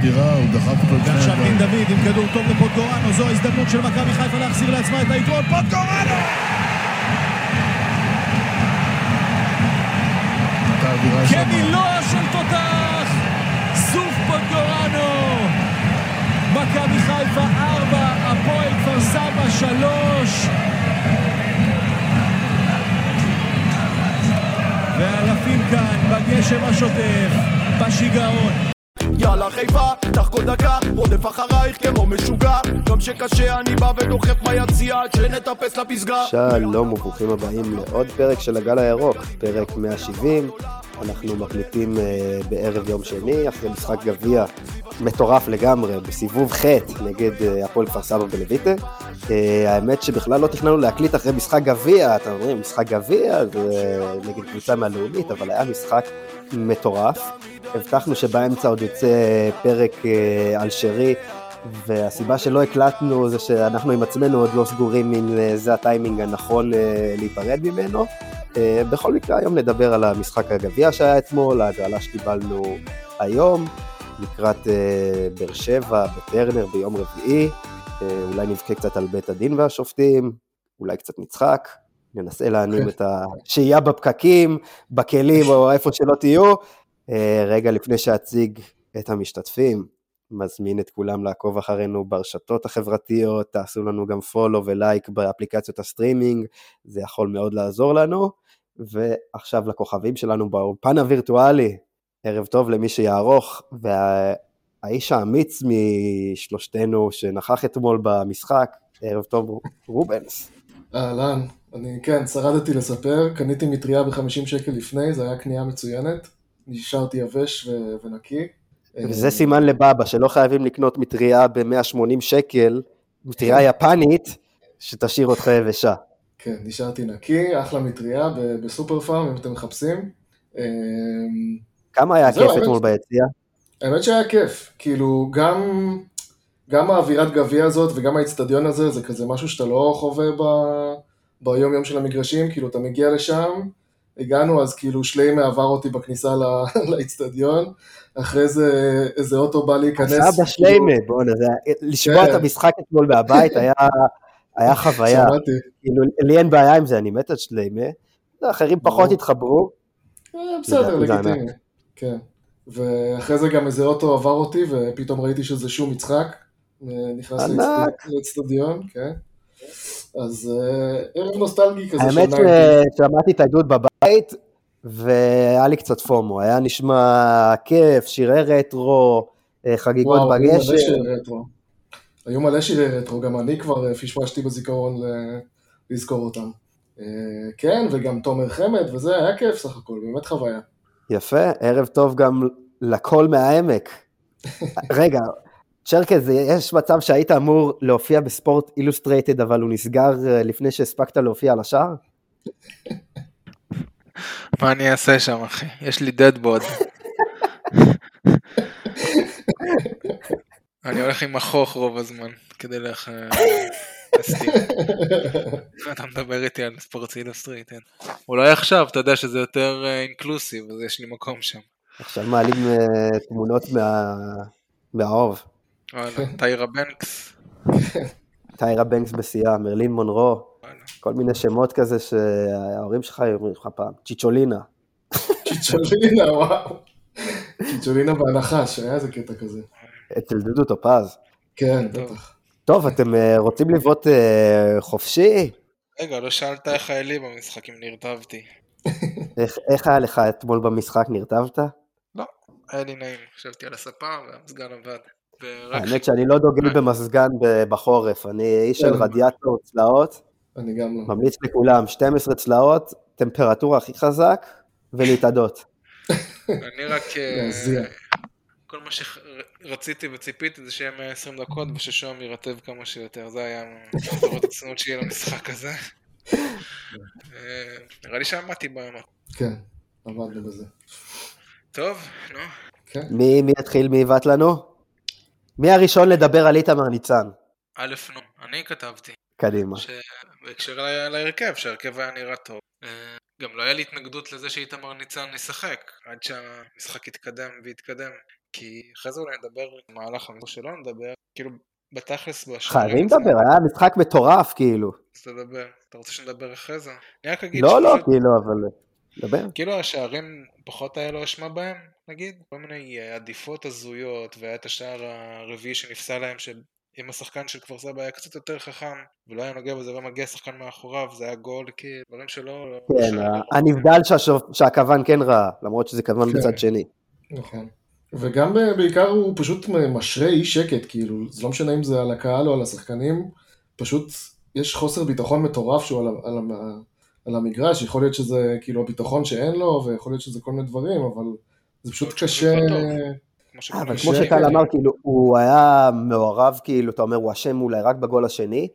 דירה, הוא דחף אותו לפני ועכשיו דין. דוד עם כדור טוב לפוטגורנו, זו ההזדמנות של מכבי חיפה להחזיר לעצמה את היתרון, פוטגורנו! כמילוע של תותח, סוף פוטגורנו! מכבי חיפה 4, הפועל כפר סבא 3. ואלפים כאן בגשם השוטף, בשיגעון. יאללה חיפה, כל דקה, רודף אחרייך כמו משוגע גם שקשה אני בא ודוחף מהיציע עד שנטפס לפסגה שלום וברוכים הבאים לעוד פרק של הגל הירוק, פרק 170. אנחנו מקליטים uh, בערב יום שני, אחרי משחק גביע מטורף לגמרי, בסיבוב ח' נגד uh, הפועל כפר סבא בלויטה. Uh, האמת שבכלל לא תכננו להקליט אחרי משחק גביע, אתם אומרים, משחק גביע זה נגד קבוצה מהלאומית, אבל היה משחק מטורף. הבטחנו שבאמצע עוד יוצא פרק uh, על שרי, והסיבה שלא הקלטנו זה שאנחנו עם עצמנו עוד לא סגורים אם אה, זה הטיימינג הנכון אה, להיפרד ממנו. אה, בכל מקרה היום נדבר על המשחק הגביע שהיה אתמול, ההגרלה שקיבלנו היום, לקראת אה, באר שבע בטרנר ביום רביעי, אה, אולי נבכה קצת על בית הדין והשופטים, אולי קצת נצחק, ננסה להנעים את השהייה בפקקים, בכלים או איפה שלא תהיו. אה, רגע לפני שאציג את המשתתפים, מזמין את כולם לעקוב אחרינו ברשתות החברתיות, תעשו לנו גם follow ולייק באפליקציות הסטרימינג, זה יכול מאוד לעזור לנו. ועכשיו לכוכבים שלנו באולפן הווירטואלי, ערב טוב למי שיערוך, והאיש האמיץ משלושתנו שנכח אתמול במשחק, ערב טוב רובנס. אהלן, אני כן, שרדתי לספר, קניתי מטריה ב-50 שקל לפני, זו הייתה קנייה מצוינת, נשארתי יבש ו- ונקי. וזה סימן לבבא, שלא חייבים לקנות מטריה ב-180 שקל, מטריה יפנית, שתשאיר אותך יבשה. כן, נשארתי נקי, אחלה מטריה ב- בסופר פארם, אם אתם מחפשים. אמ, כמה היה כיף אתמול ביציע? האמת שהיה כיף, כאילו גם, גם האווירת גביע הזאת וגם האיצטדיון הזה, זה כזה משהו שאתה לא חווה ב, ביום יום של המגרשים, כאילו אתה מגיע לשם, הגענו אז כאילו שליימה עבר אותי בכניסה לאיצטדיון, אחרי זה איזה אוטו בא להיכנס. סבא שליימה, בואנה, לשמוע כן. את המשחק אתמול מהבית היה חוויה. כאילו, לי אין בעיה עם זה, אני מת על שליימה. אחרים פחות. התחברו. אה, בסדר, לגיטימי, כן. ואחרי זה גם איזה אוטו עבר אותי, ופתאום ראיתי שזה שום יצחק, נכנס ענק. לאצט- לאצטדיון, כן. אז אה, ערב נוסטלגי כזה האמת של 90's. ששמעתי את העדות בבית, והיה לי קצת פומו. היה נשמע כיף, שירי רטרו, אה, חגיגות וואו, רטרו. היו מלא שירי רטרו, גם אני כבר אה, פשפשתי בזיכרון לזכור אותם. אה, כן, וגם תומר חמד וזה, היה כיף סך הכל, באמת חוויה. יפה, ערב טוב גם לקול מהעמק. רגע, צ'רקז, יש מצב שהיית אמור להופיע בספורט אילוסטרייטד, אבל הוא נסגר לפני שהספקת להופיע על השער? מה אני אעשה שם אחי? יש לי דדבוד. אני הולך עם החוך רוב הזמן כדי לך... אתה מדבר איתי על ספורט אילוסטרייטד. אולי עכשיו אתה יודע שזה יותר אינקלוסיב אז יש לי מקום שם. עכשיו מעלים אה, תמונות מה- מהאוב. טיירה בנקס. טיירה בנקס בשיאה, מרלין מונרו. כל מיני שמות כזה שההורים שלך היו אומרים לך פעם, צ'יצ'ולינה. צ'יצ'ולינה, וואו. צ'יצ'ולינה והנחש, היה איזה קטע כזה. אצל דודו טופז. כן, טוב. בטח. טוב, אתם אה, רוצים לבעוט אה, חופשי? רגע, לא שאלת איך היה לי במשחק אם נרטבתי. איך, היה לך אתמול במשחק, נרטבת? היה לי נעים, ישבתי על הספה והמסגן עבד. האמת שאני לא דוגל במזגן בחורף, אני איש של כן. רדיאטור צלעות, אני גם לא. ממליץ לכולם, 12 צלעות, טמפרטורה הכי חזק, ולהתאדות. אני רק... אה. כל מה שרציתי וציפיתי זה שיהיה 120 דקות וששוהם יירטב כמה שיותר, זה היה לראות הצנות שלי למשחק הזה. אה, נראה לי שעמדתי בימה. כן, עבדנו בזה. טוב, נו. כן. מי, מי יתחיל, מי יבעט לנו? מי הראשון לדבר על איתמר ניצן? א', נו, אני כתבתי, קדימה. בהקשר ל- להרכב, שההרכב היה נראה טוב. אה, גם לא היה לי התנגדות לזה שאיתמר ניצן ישחק, עד שהמשחק יתקדם ויתקדם. כי אחרי זה אולי נדבר במהלך המסור שלא נדבר, כאילו בתכלס בשערים חייבים לדבר, היה משחק מטורף כאילו. אז תדבר. אתה רוצה שנדבר אחרי זה? אני רק אגיד לא, לא, כאילו, אבל... דבר. כאילו השערים פחות היה לו אשמה בהם, נגיד, כל מיני אה, עדיפות הזויות, והיה את השער הרביעי שנפסל להם, שאם השחקן של כפר סבא היה קצת יותר חכם, ולא היה נוגע בזה, ומגיע שחקן מאחוריו, זה היה גול, כאילו, דברים שלא... כן, שלא- ה- הנבדל שהכוון כן ראה, למרות שזה כוון כן. בצד שני. נכון. וגם בעיקר הוא פשוט משרה אי שקט, כאילו, זה לא משנה אם זה על הקהל או על השחקנים, פשוט יש חוסר ביטחון מטורף שהוא על, על, על המגרש, יכול להיות שזה כאילו הביטחון שאין לו, ויכול להיות שזה כל מיני דברים, אבל זה פשוט קשה, אה, אבל כמו. שטל. אמר, כאילו, הוא היה מעורב, כאילו, אתה אומר, הוא אשם אולי רק בגול השני,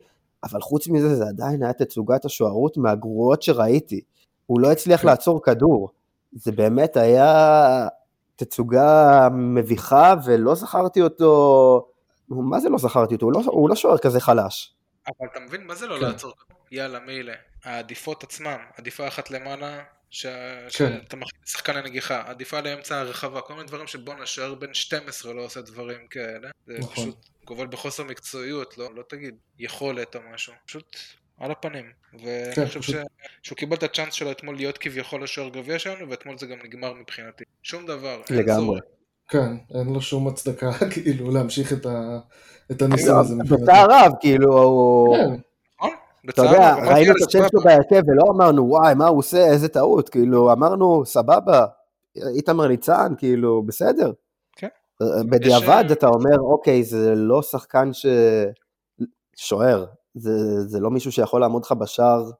אבל חוץ מזה, זה עדיין היה תצוגת השוערות מהגרועות שראיתי. הוא לא הצליח כן. לעצור כדור. זה באמת היה תצוגה מביכה, ולא זכרתי אותו... מה זה לא זכרתי אותו? הוא לא, הוא לא שוער כזה חלש. אבל אתה מבין, מה זה לא כן. לעצור? יאללה, מילא. העדיפות עצמם, עדיפה אחת למעלה, ש- כן. שאתה מכניס שחקן הנגיחה, עדיפה לאמצע הרחבה, כל מיני דברים שבואנה, שוער בן 12 לא עושה דברים כאלה. זה נכון. פשוט גובל בחוסר מקצועיות, לא, לא תגיד יכולת או משהו, פשוט על הפנים. ואני כן, חושב פשוט- ש... שהוא קיבל את הצ'אנס שלו אתמול להיות כביכול השוער גביע שלנו, ואתמול זה גם נגמר מבחינתי. שום דבר. אין לגמרי. צורך. כן, אין לו שום הצדקה כאילו להמשיך את, ה, את הניסוי הזה. בצער רב, כאילו, הוא... כן? אתה יודע, ראינו את "יאללה, השם שלו סבבה." בהרכב ולא אמרנו, וואי, מה הוא עושה, איזה טעות, כאילו, אמרנו, סבבה, איתמר ניצן, כאילו, בסדר. כן. בדיעבד יש- אתה אומר, אוקיי, זה לא שחקן ש... שוער, זה, זה לא מישהו שיכול לעמוד לך בשער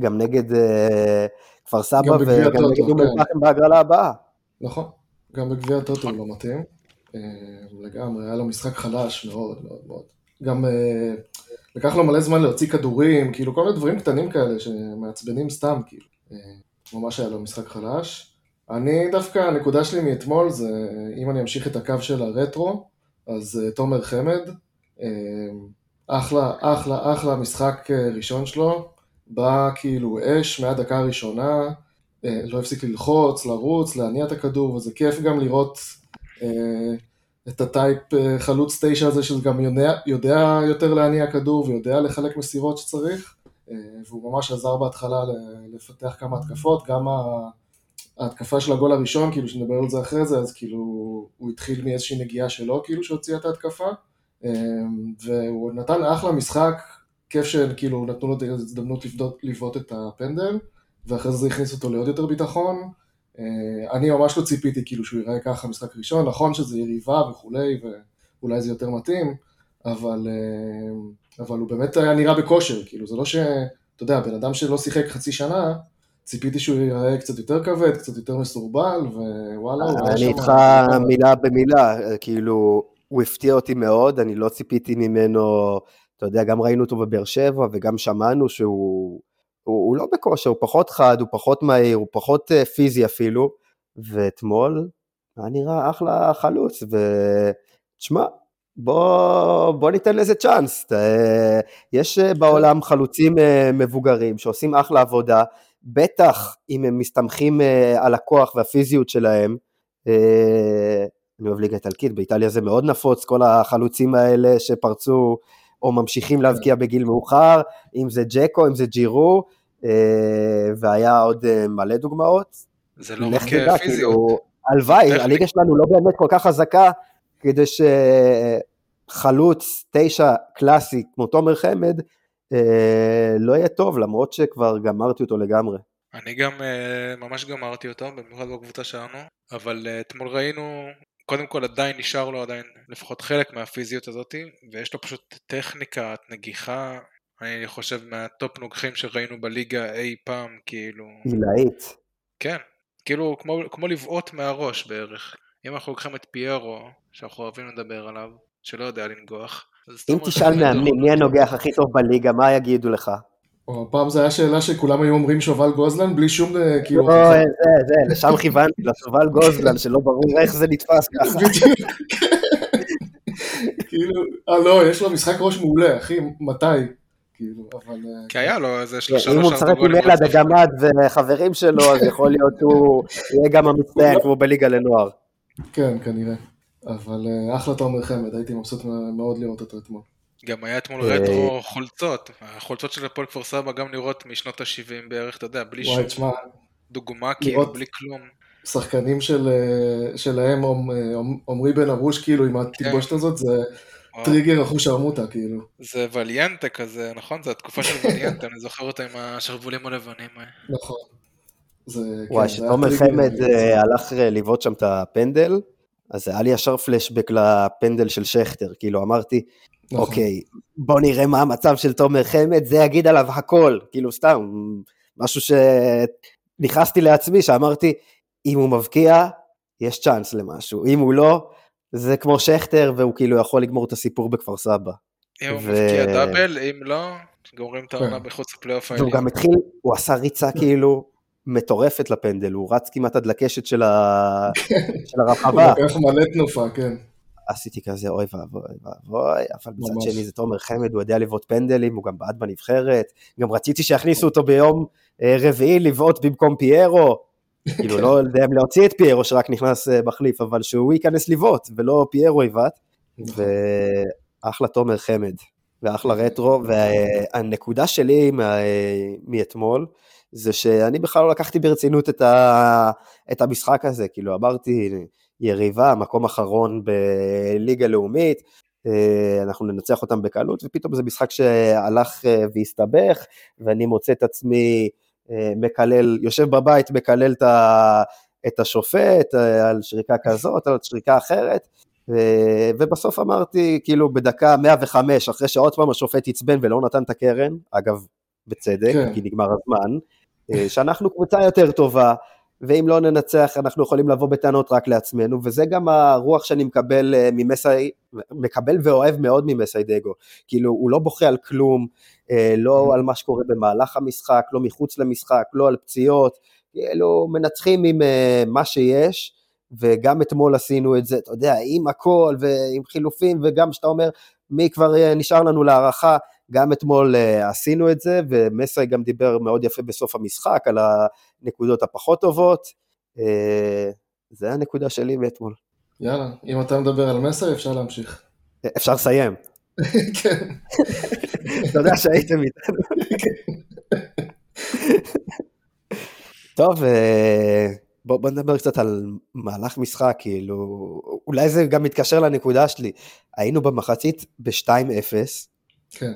גם נגד אה, כפר סבא וגם נגד אום כן. אל-פחם בהגרלה הבאה. נכון, גם בגביע הטוטו הוא לא מתאים. אה, לגמרי, היה לו משחק חלש מאוד מאוד מאוד. גם אה, לקח לו מלא זמן להוציא כדורים, כאילו כל מיני דברים קטנים כאלה שמעצבנים סתם, כאילו. אה, ממש היה לו משחק חלש. אני דווקא, הנקודה שלי מאתמול זה, אם אני אמשיך את הקו של הרטרו, אז אה, תומר חמד, אה, אחלה, אחלה, אחלה משחק ראשון שלו, בא כאילו אש מהדקה הראשונה, לא הפסיק ללחוץ, לרוץ, להניע את הכדור, וזה כיף גם לראות את הטייפ אה, חלוץ תשע הזה, שגם יודע, יודע יותר להניע כדור ויודע לחלק מסירות שצריך, אה, והוא ממש עזר בהתחלה לפתח כמה התקפות, גם ההתקפה של הגול הראשון, כאילו שנדבר על זה אחרי זה, אז כאילו הוא התחיל מאיזושהי נגיעה שלו, כאילו שהוציאה את ההתקפה, אה, והוא נתן אחלה משחק, כיף שכאילו נתנו לו את ההזדמנות לבעוט את הפנדל, ואחרי זה הכניס אותו לעוד יותר ביטחון. אה, אני ממש לא ציפיתי כאילו שהוא ייראה ככה משחק ראשון, נכון שזה יריבה וכולי, ואולי זה יותר מתאים, אבל, אה, אבל הוא באמת היה נראה בכושר, כאילו זה לא ש... אתה יודע, בן אדם שלא שיחק חצי שנה, ציפיתי שהוא ייראה קצת יותר כבד, קצת יותר מסורבל, ווואלה, הוא היה אני שם... איתך מילה במילה, כאילו, הוא הפתיע אותי מאוד, אני לא ציפיתי ממנו, אתה יודע, גם ראינו אותו בבאר שבע וגם שמענו שהוא הוא, הוא לא בכושר, הוא פחות חד, הוא פחות מהיר, הוא פחות אה, פיזי אפילו, ואתמול היה נראה אחלה חלוץ, ותשמע, בוא, בוא ניתן לזה צ'אנס. אה, יש אה, בעולם חלוצים מבוגרים שעושים אחלה עבודה, בטח אם הם מסתמכים על הכוח והפיזיות שלהם. אני אוהב ליגה איטלקית, באיטליה זה מאוד נפוץ, כל החלוצים האלה שפרצו או ממשיכים להבקיע בגיל מאוחר, אם זה ג'קו, אם זה ג'ירו, אה, והיה עוד אה, מלא דוגמאות. זה לא רק פיזיות. כאילו, הלוואי. הליגה שלנו לא באמת כל כך חזקה, כדי שחלוץ תשע קלאסי כמו תומר חמד, אה, לא יהיה טוב, למרות שכבר גמרתי אותו לגמרי. אני גם אה, ממש גמרתי אותו, במיוחד בקבוצה שלנו, אבל אה, אתמול ראינו, קודם כל עדיין נשאר לו עדיין לפחות חלק מהפיזיות הזאתי, ויש לו פשוט טכניקת נגיחה, אני חושב מהטופ נוגחים שראינו בליגה אי פעם, כאילו, עילאית. כן, כאילו כמו, כמו לבעוט מהראש בערך. אם אנחנו לוקחים את פיירו, שאנחנו אוהבים לדבר עליו, שלא יודע לנגוח, אם תשאל מאמנים מי הנוגח הכי טוב בליגה, מה יגידו לך? או, פעם זו הייתה שאלה שכולם היו אומרים שובל גוזלן בלי שום אה, כאילו... לא, זה, זה, לשם כיוונתי, לשובל גוזלן, שלא ברור איך זה נתפס ככה. בדיוק. כאילו, אה לא, יש לו משחק ראש מעולה, אחי, מתי? כאילו, אבל... אה, כי היה לו איזה שלושה אם הוא משחק עם אלעד. הגמד וחברים שלו, אז יכול להיות הוא יהיה גם המצטיין כמו בליגה לנוער. כן, כנראה. אבל אה, אחלה תומר חמד, הייתי מבסוט מאוד לראות אותו אתמול. גם היה אתמול אה, רטרו חולצות, החולצות של הפועל כפר סבא גם נראות משנות ה-70 בערך, אתה יודע, בלי וואי, שום דוגמה, כאילו, לראות- בלי כלום. שחקנים של, אה, שלהם, אה, עמרי בן ארוש, כאילו, עם התלבושת הזאת, זה וואו. טריגר אחוש שרמוטה, כאילו. זה וליאנטה כזה, נכון? זה התקופה של וליאנטה, אני זוכר אותה עם השרוולים הלבנים. נכון. זה, וואי, כן, כשתומר טריגר. חמד הלך לבעוט שם את הפנדל, אז היה לי ישר פלשבק לפנדל של שכטר, כאילו אמרתי, נכון. אוקיי, בוא נראה מה המצב של תומר חמד, זה יגיד עליו הכל, כאילו סתם, משהו שנכנסתי לעצמי, שאמרתי, אם הוא מבקיע, יש צ'אנס למשהו, אם הוא לא, זה כמו שכטר, והוא כאילו יכול לגמור את הסיפור בכפר סבא. אם הוא מבקיע דאבל, אם לא, גומרים את העונה כן. מחוץ לפלייאוף והוא העליון. גם התחיל, הוא עשה ריצה כאילו מטורפת לפנדל, הוא רץ כמעט עד לקשת של ה- של הוא הרחבה. לקח מלא תנופה, כן. עשיתי כזה אוי ואבוי ואבוי, אבל מצד. שני זה תומר חמד, הוא יודע לבעוט פנדלים, הוא גם בעט בנבחרת, גם רציתי שיכניסו אותו ביום אה, רביעי לבעוט במקום פיירו, כאילו לא יודע אם להוציא את פיירו שרק נכנס אה, מחליף, אבל שהוא ייכנס לבעוט ולא פיירו יבעט, ואחלה תומר חמד, ואחלה רטרו, והנקודה שלי מה- מאתמול, זה שאני בכלל לא לקחתי ברצינות את, ה, את המשחק הזה, כאילו אמרתי, יריבה, מקום אחרון בליגה לאומית, אה, אנחנו ננצח אותם בקלות, ופתאום זה משחק שהלך אה, והסתבך, ואני מוצא את עצמי אה, מקלל, יושב בבית, מקלל את, ה, את השופט על שריקה כזאת, על שריקה אחרת, ו- ובסוף אמרתי, כאילו בדקה 105, אחרי שעוד פעם השופט עצבן ולא נתן את הקרן, אגב, בצדק, כן. כי נגמר הזמן, שאנחנו קבוצה יותר טובה, ואם לא ננצח אנחנו יכולים לבוא בטענות רק לעצמנו, וזה גם הרוח שאני מקבל אה, ממסי, מקבל ואוהב מאוד ממסיידגו, כאילו הוא לא בוכה על כלום, אה, לא על מה שקורה במהלך המשחק, לא מחוץ למשחק, לא על פציעות, כאילו מנצחים עם אה, מה שיש, וגם אתמול עשינו את זה, אתה יודע, עם הכל ועם חילופים, וגם שאתה אומר, מי כבר נשאר לנו להערכה, גם אתמול uh, עשינו את זה, ומסי גם דיבר מאוד יפה בסוף המשחק על הנקודות הפחות טובות. Uh, זה הנקודה שלי מאתמול. יאללה, אם אתה מדבר על מסר, אפשר להמשיך. אפשר לסיים. כן. אתה יודע שהייתם איתנו. טוב, uh, בוא, בוא נדבר קצת על מהלך משחק, כאילו, אולי זה גם מתקשר לנקודה שלי. היינו במחצית ב-2-0, כן.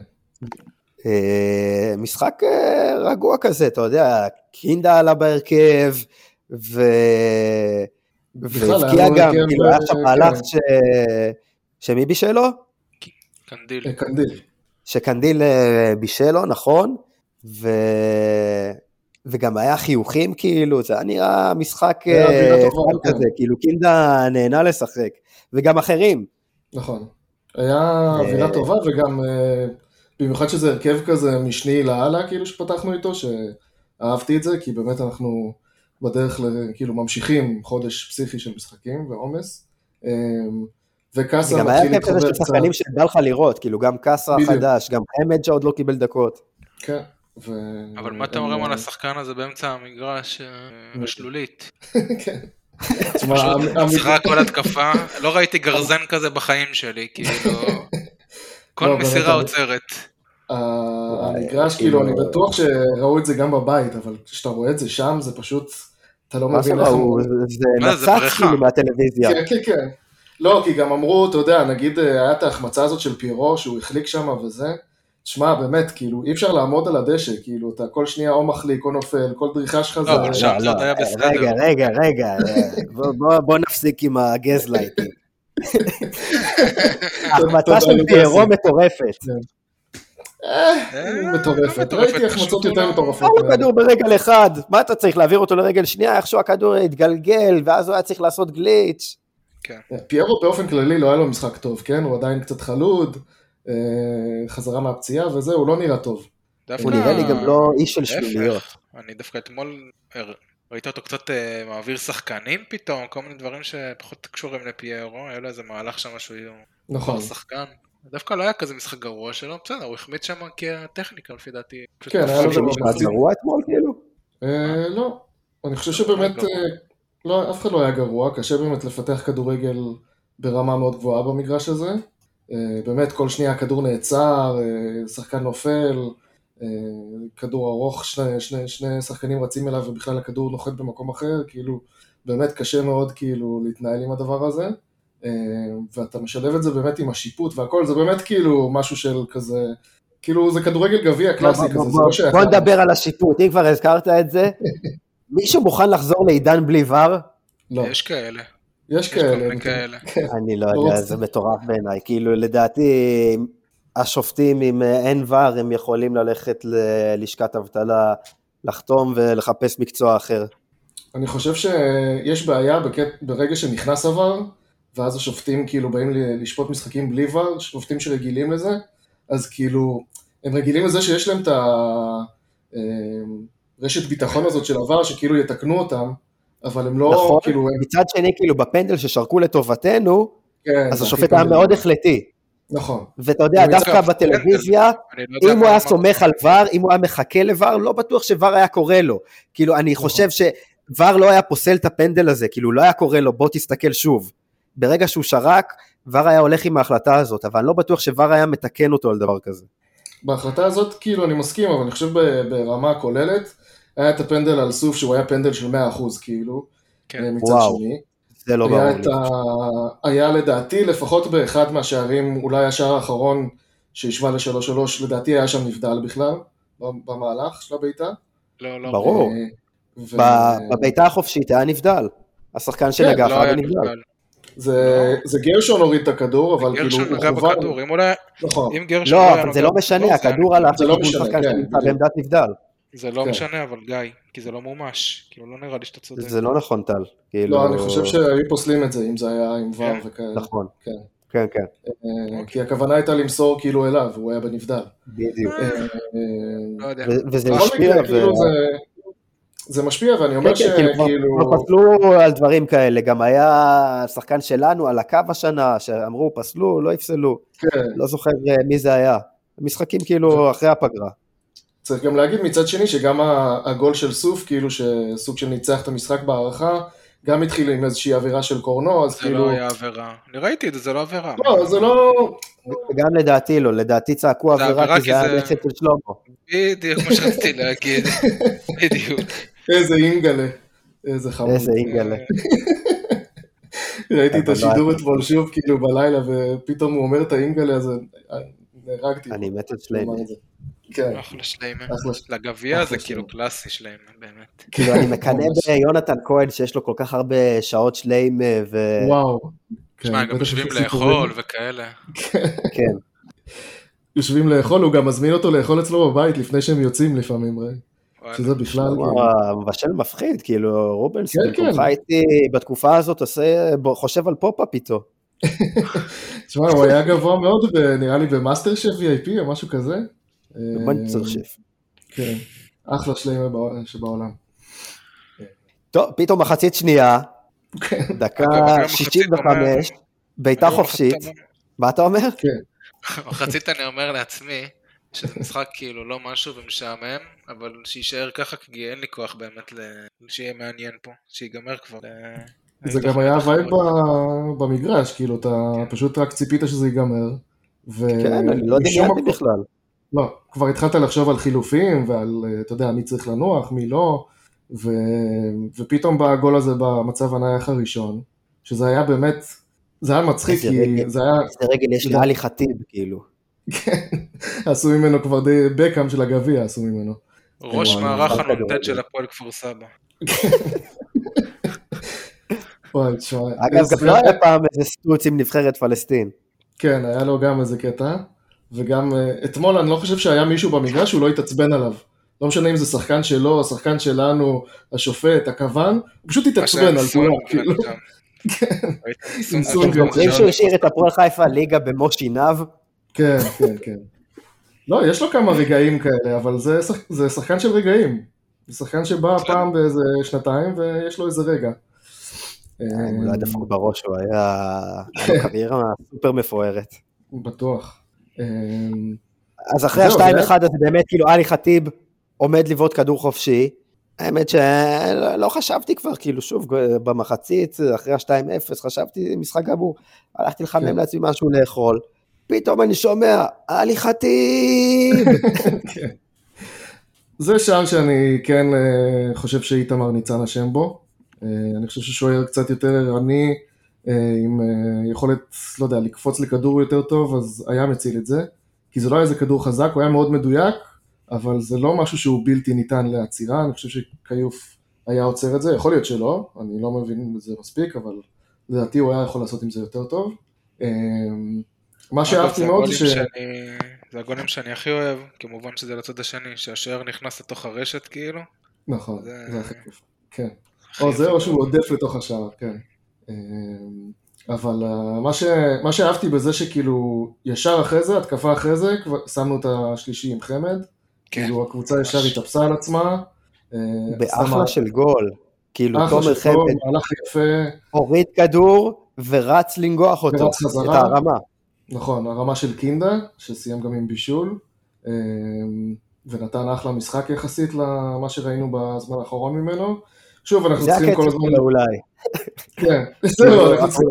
אה, משחק אה, רגוע כזה, אתה יודע, קינדה עלה בהרכב, ו... והבקיע גם, כאילו היה שם אה, מהלך כן. ש... שמי בישל לו? קנדיל. קנדיל. שקנדיל בישל לו, נכון, ו... וגם היה חיוכים כאילו, זה היה נראה משחק fun כן. כזה, כאילו קינדה נהנה לשחק, וגם אחרים. נכון. היה אווירה טובה וגם במיוחד שזה הרכב כזה משני לאללה כאילו שפתחנו איתו שאהבתי את זה כי באמת אנחנו בדרך ל- כאילו ממשיכים חודש פסיכי של משחקים ועומס אה, וקאסה גם היה מתחיל כיף כזה להתחבר של קצת, שחקנים שבא לך לראות, כאילו גם קאסה. החדש, גם חמד שעוד לא קיבל דקות. כן. ו... אבל מה אתם אומרים על אה, השחקן הזה באמצע המגרש, אה, השלולית? כן. תשמע, המ- פשוט המ- משחק כל התקפה, לא ראיתי גרזן כזה בחיים שלי, כאילו... כל לא, מסירה אני- עוצרת. ה- המגרש כאילו אני כאילו- בטוח שראו את זה גם בבית אבל כשאתה רואה את זה שם זה פשוט אתה לא מבין איך? זה נצץ. כאילו מהטלוויזיה. כן, כן, כן. לא, כי גם אמרו, אתה יודע, נגיד אה, היה את ההחמצה הזאת של פירו, שהוא החליק שם וזה, שמע, באמת, כאילו, אי אפשר לעמוד על הדשא, כאילו, אתה כל שנייה או מחליק או נופל, כל דריכה שלך זה... לא, אבל שם זה עוד היה בסדר. רגע, רגע, רגע, אה, בוא נפסיק עם הגזלייטים. ההחמצה תודה, של. פיירו מטורפת. אה, אה, מטורפת. לא ראיתי פשוט החמצות יותר מטורפות. היה לו ממנו. כדור ברגל אחד, מה אתה צריך להעביר אותו לרגל שנייה, איכשהו הכדור התגלגל, ואז הוא היה צריך לעשות גליץ'. פיירו באופן כללי לא היה לו משחק טוב, כן? הוא עדיין קצת חלוד, אה, חזרה מהפציעה וזה, הוא לא נראה טוב. הוא נראה לי גם לא איש של שלוליות. להפך, אני דווקא אתמול ראיתי אותו קצת אה, מעביר שחקנים פתאום, כל מיני דברים שפחות קשורים לפיירו, היה לו איזה מהלך שם שהוא נכון. כבר שחקן. דווקא לא היה כזה משחק גרוע שלו, בסדר, הוא החמיץ שם כי הטכניקה לפי דעתי. כן, היה לו היה גרוע אתמול כאילו? אה, לא, אני חושב שבאמת, גרוע. אה, לא, אף אחד לא היה גרוע, קשה באמת לפתח כדורגל ברמה מאוד גבוהה במגרש הזה. באמת, כל שנייה הכדור נעצר, שחקן נופל, כדור ארוך, שני, שני, שני שחקנים רצים אליו ובכלל הכדור נוחת במקום אחר, כאילו, באמת קשה מאוד כאילו להתנהל עם הדבר הזה. אה, ואתה משלב את זה באמת עם השיפוט והכל, זה באמת כאילו משהו של כזה, כאילו זה כדורגל גביע קלאסי כזה, בוא- זה לא שייך. בוא נדבר על השיפוט, אם כבר הזכרת את זה. מישהו מוכן לחזור לעידן בלי ור? לא, יש כאלה. יש כאלה. מיני כאלה. אני לא לא יודע. זה מטורף בעיניי. כאילו, לדעתי, השופטים, אם אין ור, הם יכולים ללכת ללשכת אבטלה, לחתום ולחפש מקצוע אחר. אני חושב שיש בעיה בקט... ברגע שנכנס עבר, ואז השופטים כאילו באים לשפוט משחקים בלי ור, שופטים שרגילים לזה, אז כאילו, הם רגילים לזה שיש להם את הרשת ביטחון הזאת של עבר, שכאילו יתקנו אותם, אבל הם לא, נכון? כאילו, הם, מצד שני, כאילו, בפנדל ששרקו לטובתנו, כן, אז השופט היה. מאוד החלטי. נכון, ואתה יודע, אם דווקא בטלוויזיה, לא אם הוא היה. סומך על ור, אם הוא היה מחכה לבר, לא בטוח שוור היה קורא לו. כאילו, אני נכון. חושב שוור לא היה פוסל את הפנדל הזה, כאילו, לא היה קורא לו, בוא תסתכל שוב. ברגע שהוא שרק, ור היה הולך עם ההחלטה הזאת, אבל אני לא בטוח שוור היה מתקן אותו על דבר כזה. בהחלטה הזאת כאילו אני מסכים, אבל אני חושב ברמה הכוללת, היה את הפנדל על סוף שהוא היה פנדל של 100% כאילו, כן. מצד וואו, שני. זה לא ברור. ה... היה לדעתי לפחות באחד מהשערים, אולי השער האחרון שהשווה לשלוש שלוש, לדעתי היה שם נבדל בכלל, במהלך של הבעיטה. לא, לא. ברור. אה, ו- בבעיטה החופשית היה נבדל. השחקן שנגח לא היה. נבדל. זה, זה גרשון הוריד את הכדור, אבל כאילו גרשון נגע בכדור, אם אולי... נכון, אם גרשון לא, היה אבל זה לא משנה, הכדור. הלך זה לא לכיוון משנה, שחקן כן, שנמצא. בעמדת נבדל. זה לא כן. משנה, אבל גיא, כי זה לא מומש. כאילו, לא נראה לי שאתה צודק. זה לא נכון, טל. כאילו... לא, אני חושב שהיו פוסלים את זה אם זה היה עם ור כן. וכאלה, נכון. כן. כן, כן, אה, כי הכוונה הייתה למסור כאילו אליו, הוא היה בנבדל. בדיוק. אה, לא וזה ו- כאילו זה... זה משפיע, ואני כן, אומר כן, כאילו, כבר- שכאילו... כבר פסלו על דברים כאלה, גם היה שחקן שלנו על הקו השנה, שאמרו פסלו, לא יפסלו, כן, לא זוכר אה, מי זה היה. משחקים כאילו אחרי הפגרה. צריך גם להגיד מצד שני שגם הגול של סוף, כאילו שסוג של ניצח את המשחק בהערכה, גם התחיל עם איזושהי אווירה של קורנו, אז זה כאילו... לא היה עבירה. אני ראיתי את זה, זה לא עבירה. לא, זה לא... וגם לדעתי לא, לדעתי צעקו זה עבירה עבירה כי זה היה זה- נכד של שלמה. בדיוק מה שרציתי להגיד. בדיוק. איזה אינגלה. איזה חמוד. איזה אינגלה. ראיתי את לא השידור אתמול שוב, כאילו בלילה, ופתאום הוא אומר את האינגלה הזה, נהרגתי. אני מת על זה. כן, אחלה שליימן. לגביע זה כאילו. קלאסי שליימן, באמת. כאילו אני מקנא. ביונתן כהן שיש לו כל כך הרבה שעות שליים אה, ו... וואו. כן, שמע, גם יושבים. לאכול וכאלה. כן. יושבים לאכול, הוא גם מזמין אותו לאכול אצלו בבית לפני שהם יוצאים לפעמים, ראי. שזה בכלל, כאילו, המבשל מפחיד, כאילו רובנס כן, במקומך כן. הייתי בתקופה הזאת עושה, חושב על פופ-אפ איתו. תשמע, הוא היה גבוה מאוד, נראה לי במאסטר שף VIP או משהו כזה. מה אני צריך שף? כן, אחלה שלמה בע- שבעולם. טוב, פתאום מחצית שנייה, כן. דקה גם מחצית 65, בעיטה חופשית, מה אתה אומר? מחצית אני אומר לעצמי, שזה משחק כאילו לא משהו ומשעמם, אבל שיישאר ככה, כי אין לי כוח באמת שיהיה מעניין פה, שיגמר כבר. אה, זה גם היה vibe במגרש, כאילו, אתה פשוט רק ציפית שזה ייגמר. כן, אני לא דמיינתי בכלל. לא, כבר התחלת לחשוב על חילופים ועל, אה, אתה יודע, מי צריך לנוח, מי לא, ו... ופתאום בא הגול הזה במצב הנייח הראשון, שזה היה באמת, זה היה מצחיק, כי רגל. זה היה, איזה רגל יש. לעלי חטיב, כאילו. עשו ממנו כבר די בקאם של הגביע, עשו ממנו. ראש מערך הנ"ט. של הפועל כפר סבא. וואי, תשמע, אגב, גם לא היה פעם איזה סטוץ עם נבחרת פלסטין. כן, היה לו גם איזה קטע, וגם אה, אתמול אני לא חושב שהיה מישהו במגרש שהוא לא התעצבן עליו. לא משנה אם זה שחקן שלו, השחקן שלנו, השופט, הכוון, הוא פשוט התעצבן על כולם, כאילו. סונגרן. זוכרים שהוא השאיר את הפועל חיפה ליגה במו שיניו? כן, כן, כן. לא, יש לו כמה רגעים כאלה, אבל זה, שח... זה שחקן של רגעים. זה שחקן שבא פעם באיזה שנתיים ויש לו איזה רגע. הוא לא היה דפוק בראש, הוא היה... היה לו קריירה סופר מפוארת. בטוח. אמ, אז אחרי זהו, ה-2-1 זה- הזה באמת כאילו עלי חטיב עומד לבעוט כדור חופשי, האמת שלא לא חשבתי כבר, כאילו שוב, במחצית, אחרי ה-2-0, חשבתי, משחק גמור. הלכתי לחמם כן. לעצמי משהו לאכול, פתאום אני שומע, עלי חטיב! זה שער שאני כן אה, חושב שאיתמר ניצן אשם בו. אה, אני חושב ששוער קצת יותר ערני, עם אה, יכולת, לא יודע, לקפוץ לכדור יותר טוב, אז היה מציל את זה. כי זה לא היה איזה כדור חזק, הוא היה מאוד מדויק, אבל זה לא משהו שהוא בלתי ניתן לעצירה, אני חושב שכיוף היה עוצר את זה, יכול להיות שלא, אני לא מבין בזה מספיק, אבל לדעתי הוא היה יכול לעשות עם זה יותר טוב. אה, מה שאהבתי מאוד זה ש... שאני- זה הגולים שאני הכי אוהב, כמובן שזה לצד השני, שהשוער נכנס לתוך הרשת כאילו. נכון, זה- זה הכי כיף, כן. או זה. או שהוא עודף לתוך השער, כן. אמ, אבל אה, מה, ש... מה שאהבתי בזה שכאילו ישר אחרי זה, התקפה אחרי זה, כבר שמנו את השלישי עם חמד. כן. כאילו הקבוצה ישר התאפסה על עצמה. אה, באחלה של גול. כאילו, תומר חמד מהלך יפה, הוריד כדור ורץ לנגוח אותו, ורץ חזרה. את הרמה. נכון, הרמה של קינדה, שסיים גם עם בישול, אמ, ונתן אחלה משחק יחסית למה שראינו בזמן האחרון ממנו. שוב, אנחנו זה צריכים הקצב כל הזמן... שלו אולי. כן, זהו, אנחנו צריכים.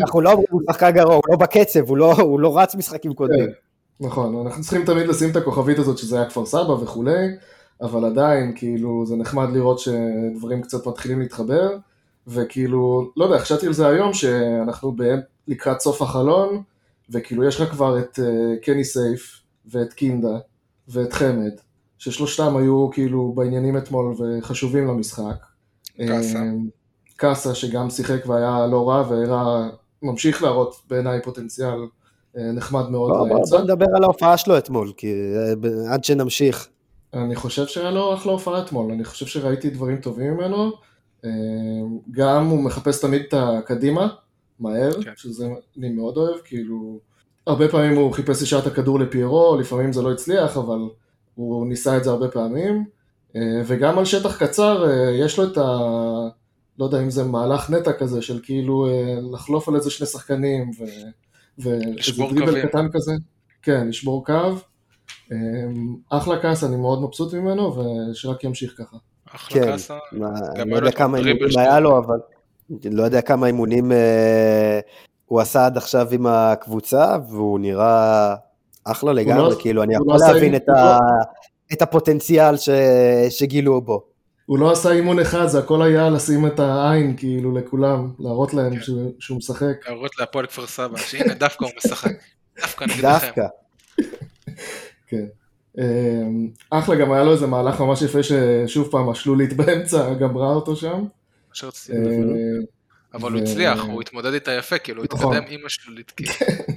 אנחנו לא אומרים הוא שחקן גרוע, הוא לא בקצב, הוא לא- לא רץ משחקים קודמים. כן, נכון, אנחנו צריכים תמיד לשים את הכוכבית הזאת שזה היה כפר סבא וכולי, אבל עדיין, כאילו, זה נחמד לראות שדברים קצת מתחילים להתחבר, וכאילו, לא יודע, חשבתי על זה היום, שאנחנו לקראת סוף החלון, וכאילו יש לך כבר את אה, קני סייף, ואת קינדה, ואת חמד, ששלושתם היו כאילו בעניינים אתמול וחשובים למשחק. קאסה. אה, קאסה שגם שיחק והיה לא רע, והראה, ממשיך להראות בעיניי פוטנציאל אה, נחמד מאוד בוא- בוא. בוא נדבר על ההופעה שלו אתמול, כי אה, עד שנמשיך. אני חושב שהיה לו אחלה הופעה אתמול, אני חושב שראיתי דברים טובים ממנו. גם הוא מחפש תמיד את הקדימה, מהר, כן. שזה אני מאוד אוהב, כאילו... הרבה פעמים הוא חיפש ישר את הכדור לפיירו, לפעמים זה לא הצליח, אבל הוא ניסה את זה הרבה פעמים. אה, וגם על שטח קצר, אה, יש לו את ה... לא יודע אם זה מהלך נטע כזה, של כאילו אה, לחלוף על איזה שני שחקנים, ו... ואיזה לשבור דריבל קווים. קטן כזה. כן, לשבור קו. אחלה כעס, אני מאוד מבסוט ממנו, ושרק ימשיך ככה. אחלה כן, קאסה. מה, אני לא יודע כמה אימונים. היה לו, אבל לא יודע כמה אימונים אה, הוא עשה עד עכשיו עם הקבוצה, והוא נראה אחלה לגמרי, לא- כאילו, אני יכול לא להבין את ה- את הפוטנציאל ש- שגילו בו. הוא לא עשה אימון אחד, זה הכל היה לשים את העין כאילו לכולם, להראות להם שהוא- שהוא משחק. להראות להפועל כפר סבא, שהנה דווקא הוא משחק. דווקא נגדכם. דווקא. כן. אמ, אחלה, גם היה לו איזה מהלך ממש יפה ששוב פעם השלולית באמצע גמרה אותו שם. אה, אבל הוא הצליח, הוא התמודד איתה יפה, כאילו, הוא נכון. התקדם עם השלולית, כאילו.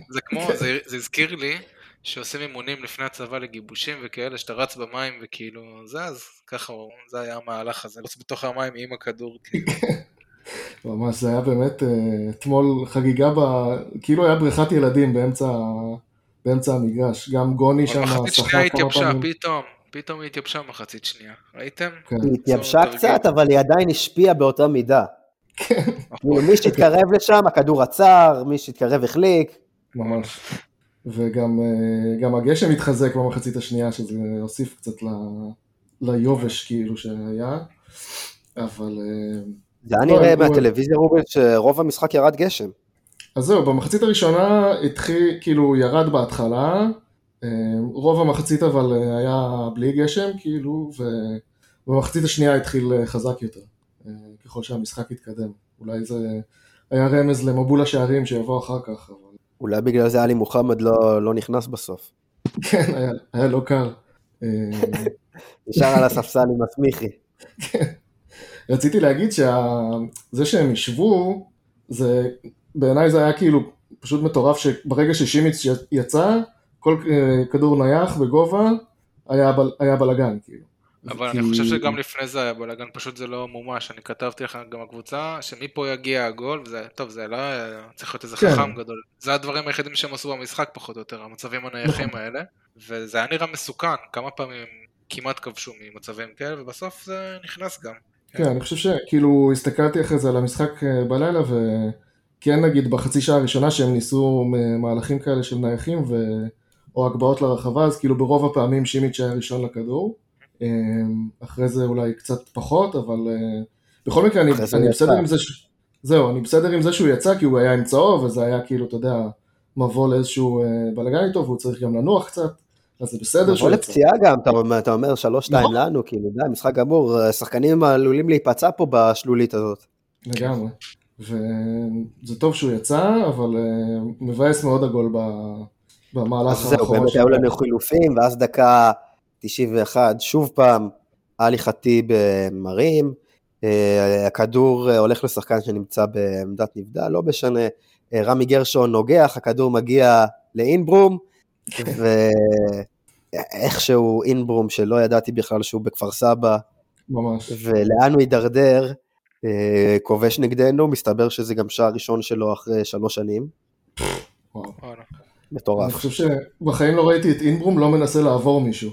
זה כמו, זה זה הזכיר לי שעושים אימונים לפני הצבא לגיבושים וכאלה, שאתה רץ במים וכאילו, זה אז, ככה, הוא- זה היה המהלך הזה, לרוץ בתוך המים עם הכדור, כאילו. ממש, זה היה באמת אה, אתמול חגיגה, ב... כאילו היה בריכת ילדים באמצע, באמצע המגרש. גם גוני שם אבל מחצית שחק שנייה כמה התייבשה, פעמים. פתאום, פתאום היא התייבשה מחצית שנייה, ראיתם? כן. היא התייבשה תרגיל. קצת, אבל היא עדיין השפיעה באותה מידה. כן. כאילו, מי שהתקרב לשם, הכדור עצר, מי שהתקרב החליק. ממש. וגם אה, הגשם התחזק במחצית השנייה, שזה הוסיף קצת ל... ליובש כאילו שהיה, אבל... אה, זה היה לא, נראה מהטלוויזיה רובל שרוב המשחק ירד גשם. אז זהו, במחצית הראשונה התחיל, כאילו ירד בהתחלה, אה, רוב המחצית אבל היה בלי גשם, כאילו, ובמחצית השנייה התחיל חזק יותר, ככל שהמשחק התקדם. אולי זה היה רמז למבול השערים שיבוא אחר כך, אבל אולי בגלל זה עלי מוחמד לא לא נכנס בסוף. כן, היה, היה לא קר. אה, נשאר על הספסל עם הסמיכי. רציתי להגיד שזה שהם ישבו, זה, בעיניי זה היה כאילו פשוט מטורף שברגע ששימיץ יצא, כל אה, כדור נייח בגובה, היה, בל, היה בלאגן כאילו. אבל כי- אני חושב שגם לפני זה היה בלאגן, פשוט זה לא מומש, אני כתבתי לך גם הקבוצה, שמפה יגיע הגול, וזה, טוב, זה לא צריך להיות איזה כן. חכם גדול. זה הדברים היחידים שהם עשו במשחק פחות או יותר, המצבים הנייחים נכון. האלה, וזה היה נראה מסוכן, כמה פעמים כמעט כבשו ממצבים כאלה, ובסוף זה נכנס גם. כן, אני חושב שכאילו הסתכלתי אחרי זה על המשחק אה, בלילה, וכן נגיד בחצי שעה הראשונה שהם ניסו מהלכים כאלה של נייחים ו... או הגבהות לרחבה, אז כאילו ברוב הפעמים שימיץ' היה ראשון לכדור. אה, אחרי זה אולי קצת פחות, אבל אה, בכל מקרה אני, אני בסדר. עם זה, ש... זהו, אני בסדר עם זה שהוא יצא, כי הוא היה עם צהוב, וזה היה כאילו, אתה יודע, מבוא לאיזשהו אה, בלאגן איתו, והוא צריך גם לנוח קצת, אז זה בסדר שהוא יצא. לפציעה גם, אתה אומר- אתה אומר שלוש שתיים נכון. לנו, כאילו, די, משחק גמור, שחקנים עלולים להיפצע פה בשלולית הזאת. לגמרי. וזה טוב שהוא יצא, אבל אה, מבאס מאוד הגול. במהלך אז זהו, האחרון באמת. היו לנו חילופים, ואז דקה 91, שוב פעם, עלי חטיב אה, מרים, אה, הכדור אה, הולך לשחקן שנמצא בעמדת נבדל, לא משנה, רמי גרשון נוגח, הכדור מגיע לאינברום, ואיכשהו אינברום, שלא ידעתי בכלל שהוא בכפר סבא, ממש. ולאן הוא הידרדר, אה, כובש נגדנו, מסתבר שזה גם שער ראשון שלו אחרי שלוש שנים. וואלה. אני מטורף. חושב שבחיים לא ראיתי את אינברום לא מנסה לעבור מישהו,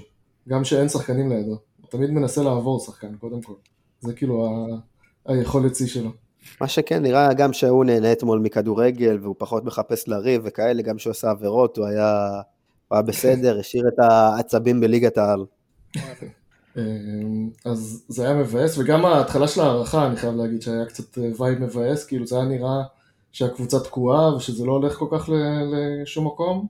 גם שאין שחקנים לידו. הוא תמיד מנסה לעבור שחקן, קודם כל. זה כאילו ה... היכולת שיא שלו. מה שכן, נראה גם שהוא נהנה אתמול מכדורגל, והוא פחות מחפש לריב וכאלה, גם כשהוא עשה עבירות, הוא היה, הוא היה בסדר, השאיר את העצבים בליגת העל. אמ, אז זה היה מבאס, וגם ההתחלה של ההארכה, אני חייב להגיד שהיה קצת אה, vibe מבאס, כאילו זה היה נראה שהקבוצה תקועה ושזה לא הולך כל כך לשום מקום.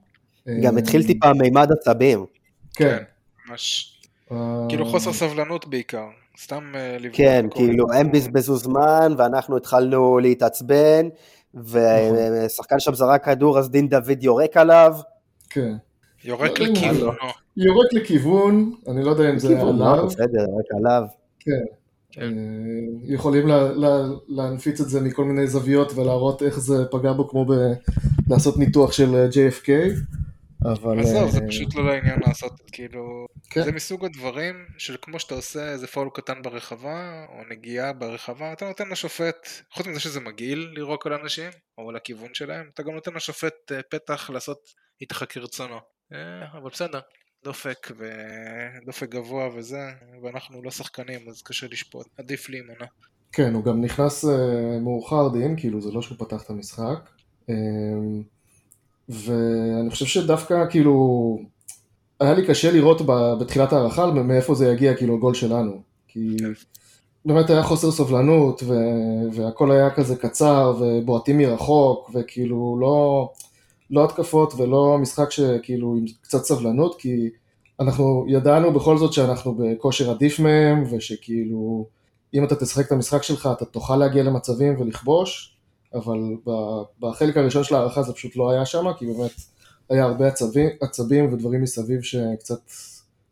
גם אמ, התחיל טיפה מימד עצבים. כן. ממש. אה, כאילו חוסר סבלנות בעיקר. סתם אה, לבדוק. כן. כאילו, הם בזבזו זמן, ואנחנו התחלנו להתעצבן, ושחקן שם זרק כדור, אז דין דוד יורק עליו. כן. יורק לא יודע אם לכיוונו. יורק לכיוון, אני לא יודע אם זה לא, עליו. בסדר, יורק עליו. כן. אה, יכולים לה, לה, להנפיץ את זה מכל מיני זוויות ולהראות איך זה פגע בו כמו. לעשות ניתוח של JFK, אבל... עזוב, זה אה, פשוט לא לעניין לעשות, כאילו... כן. זה מסוג הדברים של כמו שאתה עושה איזה פאול קטן ברחבה, או נגיעה ברחבה, אתה נותן לשופט, חוץ מזה שזה מגעיל לירוק על אנשים, או לכיוון שלהם, אתה גם נותן לשופט אה, פתח לעשות איתך כרצונו. אה, אבל בסדר, דופק ודופק גבוה וזה, ואנחנו לא שחקנים, אז קשה לשפוט, עדיף להימנע. כן, הוא גם נכנס מאוחר דין, כאילו זה לא שהוא פתח את המשחק. ואני חושב שדווקא כאילו, היה לי קשה לראות בתחילת ההערכה מאיפה זה יגיע, כאילו הגול שלנו. כי כן. באמת היה חוסר סובלנות, ו- והכל היה כזה קצר, ובועטים מרחוק, וכאילו לא, לא התקפות ולא משחק שכאילו עם קצת סבלנות, כי אנחנו ידענו בכל זאת שאנחנו בכושר עדיף מהם, ושכאילו אם אתה תשחק את המשחק שלך אתה תוכל להגיע למצבים ולכבוש, אבל בחלק הראשון של ההערכה זה פשוט לא היה שם, כי באמת היה הרבה עצבים, עצבים ודברים מסביב שקצת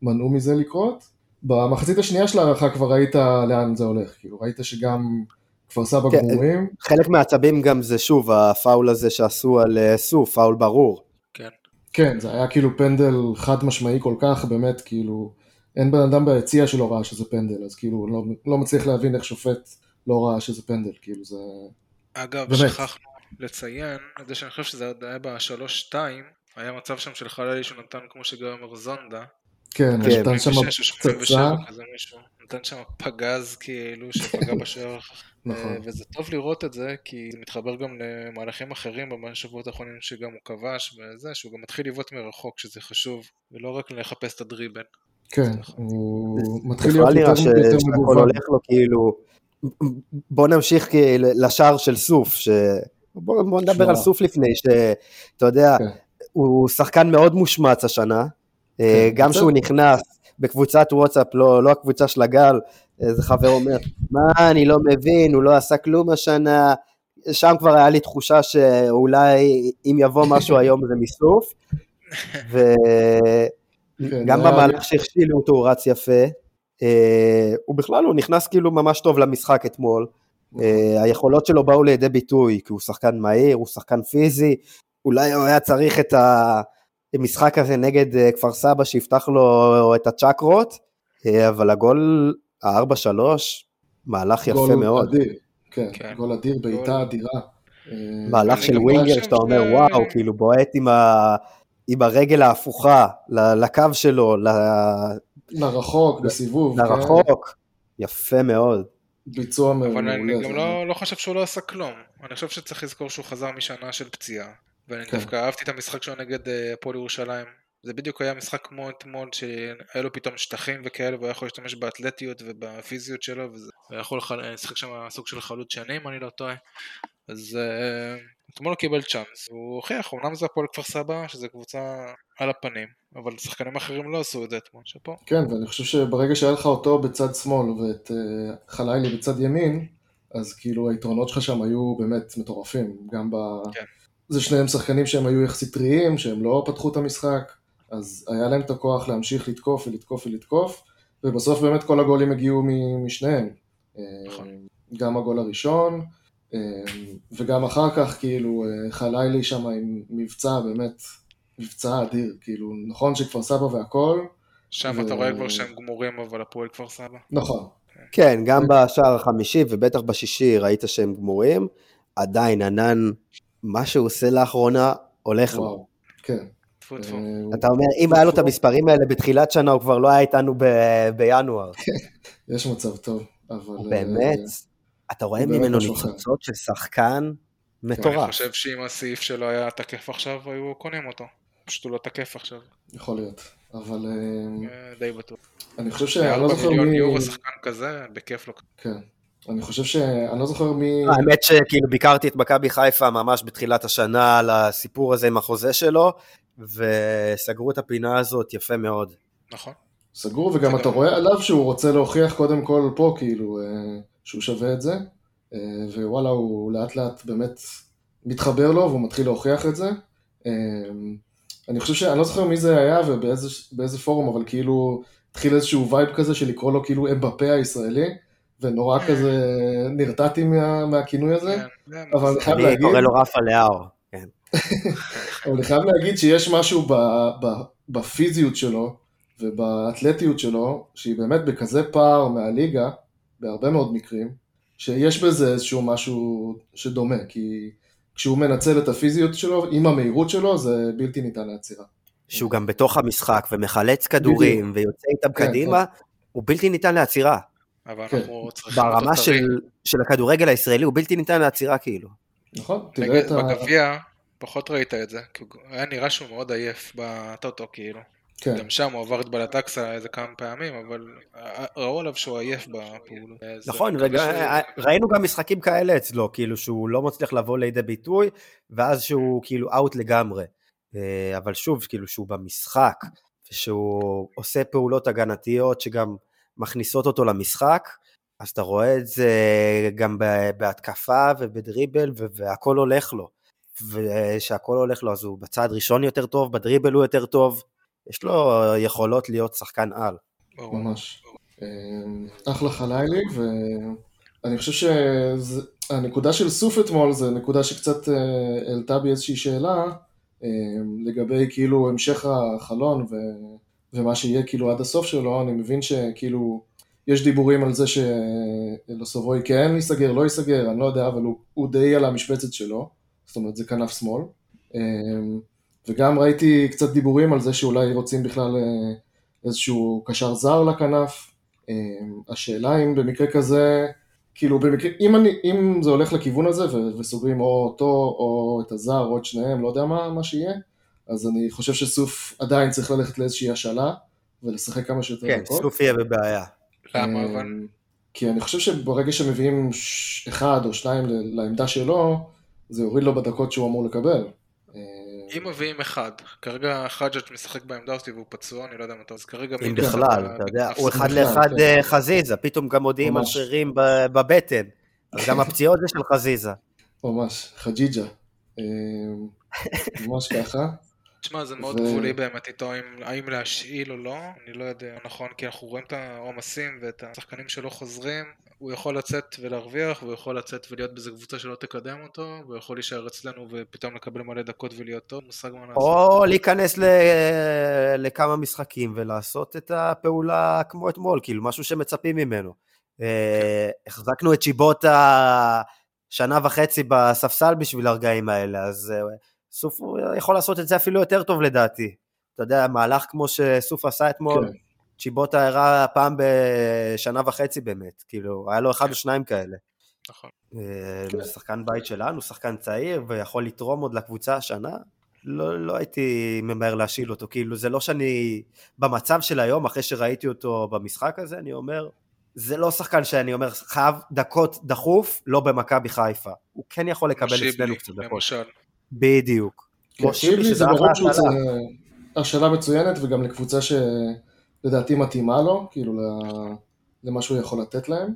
מנעו מזה לקרות. במחצית השנייה של ההערכה כבר ראית לאן זה הולך, כאילו ראית שגם כפר סבא כן. גמורים, חלק מהעצבים גם זה שוב, הפאול הזה שעשו על אה, סוף, פאול ברור. כן. כן, זה היה כאילו פנדל חד משמעי כל כך, באמת, כאילו, אין בן אדם ביציע שלא ראה שזה פנדל, אז כאילו, לא, לא מצליח להבין איך שופט לא ראה שזה פנדל, כאילו, זה... אגב, באמת. שכחנו לציין את זה שאני חושב שזה עוד היה בשלוש-שתיים, היה מצב שם של חללי שהוא נתן כמו שגם אומר זונדה, כן, כן. נתן שם 86 או 87 פצצה, נתן שם פגז כאילו שפגע בשוער, נכון, אה, וזה טוב לראות את זה כי זה מתחבר גם למהלכים אחרים בשבועות האחרונים שגם הוא כבש וזה, שהוא גם מתחיל לבעוט מרחוק שזה חשוב, ולא רק לחפש את הדריבל. כן, נכון. הוא מתחיל להיות בכלל נראה יותר מגוון. הולך לו כאילו, בוא נמשיך לשער של סוף, ש... בוא, בוא נדבר שמע. על סוף לפני, שאתה יודע, כן. הוא שחקן מאוד מושמץ השנה, אה, כן, גם בסדר. שהוא נכנס בקבוצת וואטסאפ, לא, לא הקבוצה של הגל, איזה חבר אומר, מה, אני לא מבין, הוא לא עשה כלום השנה, שם כבר היה לי תחושה שאולי אם יבוא משהו היום זה מסוף, כן, וגם היה- במהלך שהכשילו אותו הוא רץ יפה, הוא בכלל, הוא נכנס כאילו ממש טוב למשחק אתמול, אה, היכולות שלו באו לידי ביטוי, כי הוא שחקן מהיר, הוא שחקן פיזי, אולי הוא היה צריך את המשחק הזה נגד אה, כפר סבא שיפתח לו את הצ'קרות, אה, אבל הגול ה-4-3, מהלך יפה גול מאוד. אדיר, כן, כן. גול אדיר, גול- בעיטה אדירה. אה, מהלך של ווינגר שאתה אומר ש- וואו, כאילו בועט עם, ה... עם הרגל ההפוכה ל- לקו שלו, ל... לרחוק, בסיבוב, כן, לרחוק, יפה מאוד. ביצוע מעולה. אבל אני גם לא, לא חושב שהוא לא עשה כלום. אני חושב שצריך לזכור שהוא חזר משנה של פציעה. ואני כן. דווקא אהבתי את המשחק שלו נגד אה, הפועל ירושלים. זה בדיוק היה משחק כמו אתמול, שהיה לו פתאום שטחים וכאלה, והוא היה יכול להשתמש באתלטיות ובפיזיות שלו, וזה יכול לשחק שם סוג של חלוץ שני, אם אני לא טועה. אז אה, אתמול הוא קיבל צ'אנס, הוא הוכיח, אמנם זה הפועל כפר סבא, שזו קבוצה על הפנים, אבל שחקנים אחרים לא עשו את זה אתמול, שאפו. כן, ואני חושב שברגע שהיה לך אותו בצד שמאל ואת אה, חלילי בצד ימין, אז כאילו היתרונות שלך שם היו באמת מטורפים. גם ב... כן. זה שניהם שחקנים שהם היו יחסית טריים, שהם לא פתחו את המשחק, אז היה להם את הכוח להמשיך לתקוף ולתקוף ולתקוף, ובסוף באמת כל הגולים הגיעו משניהם. אה, נכון. גם הגול הראשון, אה, וגם אחר כך כאילו חלילי שם עם מבצע באמת, מבצע אדיר, כאילו נכון שכפר סבא והכל, שם ו- אתה רואה כבר שהם גמורים, אבל הפועל כפר סבא. נכון, כן, גם בשער החמישי ובטח בשישי ראית שהם גמורים. עדיין ענן, מה שהוא עושה לאחרונה, הולך לו. כן. אה, אתה אומר, אם היה לו את המספרים האלה בתחילת שנה, הוא כבר לא היה איתנו ב- בינואר. יש מצב טוב, אבל... אה, באמת, אתה רואה ממנו. ניצוצות של שחקן אני מטורף. חושב שאם הסעיף שלו היה תקף עכשיו, היו קונים אותו. פשוט הוא לא תקף עכשיו, יכול להיות, אבל אה, אה, די בטוח. אני חושב שאני לא 4 זוכר מיליון מי... יורו, שחקן כזה, בכיף לו. כן. אני חושב ש... אני לא זוכר מי... האמת שכאילו ביקרתי את מכבי חיפה ממש בתחילת השנה על הסיפור הזה עם החוזה שלו, וסגרו את הפינה הזאת יפה מאוד. נכון. סגור, וגם אתה רואה עליו שהוא רוצה להוכיח קודם כל פה, כאילו, אה, שהוא שווה את זה, אה, ווואלה, הוא לאט לאט באמת מתחבר לו, והוא מתחיל להוכיח את זה. אני חושב ש... אני לא זוכר מי זה היה ובאיזה באיזה פורום, אבל כאילו, התחיל איזשהו וייב כזה של לקרוא לו כאילו אמבפה הישראלי, ונורא כזה נרתעתי מה, מהכינוי הזה, כן, כן, אבל אני חייב אני להגיד... קורא לו רפה לאור. כן. אבל אני חייב להגיד שיש משהו ב, ב, בפיזיות שלו ובאתלטיות שלו, שהיא באמת בכזה פער מהליגה, בהרבה מאוד מקרים, שיש בזה איזשהו משהו שדומה, כי כשהוא מנצל את הפיזיות שלו, עם המהירות שלו, זה בלתי ניתן לעצירה. שהוא גם בתוך המשחק ומחלץ כדורים ויוצא איתם כן, קדימה, הוא בלתי ניתן לעצירה. אבל כן. אנחנו צריכים ברמה. של, של הכדורגל הישראלי הוא בלתי ניתן לעצירה כאילו. נכון? תראה את ה... בגביע, פחות ראית את זה, כי הוא היה נראה שהוא מאוד עייף בטוטו, כאילו. כן, גם שם הוא עבר את בלטקסה איזה כמה פעמים, אבל אה, ראו עליו שהוא עייף בפעולות. נכון, מקווה שהוא- וראינו גם משחקים כאלה אצלו, כאילו שהוא לא מצליח לבוא לידי ביטוי, ואז שהוא כאילו אאוט לגמרי. אה, אבל שוב, כאילו שהוא במשחק, ושהוא עושה פעולות הגנתיות שגם מכניסות אותו למשחק, אז אתה רואה את זה גם בהתקפה ובדריבל, והכל הולך לו. וכשהכל הולך לו, אז הוא בצד ראשון יותר טוב, בדריבל הוא יותר טוב, יש לו יכולות להיות שחקן על. ממש. אה, אחלה חלילי, ואני חושב שהנקודה של סוף אתמול זה נקודה שקצת אה, העלתה בי איזושהי שאלה אה, לגבי כאילו המשך החלון ו... ומה שיהיה כאילו עד הסוף שלו, אני מבין שכאילו יש דיבורים על זה שלסובוי כן ייסגר, לא ייסגר, אני לא יודע, אבל הוא, הוא די על המשבצת שלו, זאת אומרת זה כנף שמאל. וגם ראיתי קצת דיבורים על זה שאולי רוצים בכלל אה, איזשהו קשר זר לכנף. אה, השאלה אם במקרה כזה, כאילו במקרה, אם, אני, אם זה הולך לכיוון הזה ו- וסוגרים או אותו או את הזר או את שניהם, לא יודע מה, מה שיהיה, אז אני חושב שסוף עדיין צריך ללכת לאיזושהי השאלה ולשחק כמה שיותר כן, דקות. סוף יהיה בבעיה. למה אה, אבל? כי אני חושב שברגע שמביאים אחד או שניים ל- לעמדה שלו, זה יוריד לו בדקות שהוא אמור לקבל. אם מביאים אחד, כרגע חג'ג' משחק בעמדה אותי והוא פצוע, אני לא יודע מתי, אז כרגע... אם בכלל, אחד אתה יודע, הוא. אחד בכלל, לאחד. אה, חזיזה, פתאום גם מודיעים על. שרירים ב- בבטן. אז גם הפציעות זה של חזיזה. ממש, חג'יג'ה. אה, ממש ככה. תשמע, זה מאוד גבולי באמת איתו, אם- האם להשאיל או לא, אני לא יודע, נכון, כי אנחנו רואים את העומסים ואת השחקנים שלא חוזרים, הוא יכול לצאת ולהרוויח, והוא יכול לצאת ולהיות באיזה קבוצה שלא תקדם אותו, והוא יכול להישאר אצלנו ופתאום לקבל מלא דקות ולהיות טוב, מושג מה לעשות. או להיכנס ל- לכמה משחקים ולעשות את הפעולה כמו אתמול, כאילו משהו שמצפים ממנו. אה, החזקנו את שיבוטה שנה וחצי בספסל בשביל הרגעים האלה, אז אה, סוף הוא יכול לעשות את זה אפילו יותר טוב לדעתי. אתה יודע, מהלך כמו שסוף עשה אתמול, כן. צ'יבוטה הראה פעם בשנה וחצי באמת, כאילו, היה לו אחד או שניים כאלה. נכון. אה, זה שחקן בית שלנו, שחקן צעיר, ויכול לתרום עוד לקבוצה השנה. לא, לא הייתי ממהר להשיל אותו, כאילו זה לא שאני, במצב של היום, אחרי שראיתי אותו במשחק הזה, אני אומר, זה לא שחקן שאני אומר, חייב דקות דחוף, לא במכבי חיפה. הוא כן יכול לקבל אצלנו קצת דקות. למשל. בדיוק. כן, כמו שיבלי, שיבלי זה ברור שהוא השאלה. זה השאלה מצוינת וגם לקבוצה שלדעתי מתאימה לו, כאילו למה שהוא יכול לתת להם.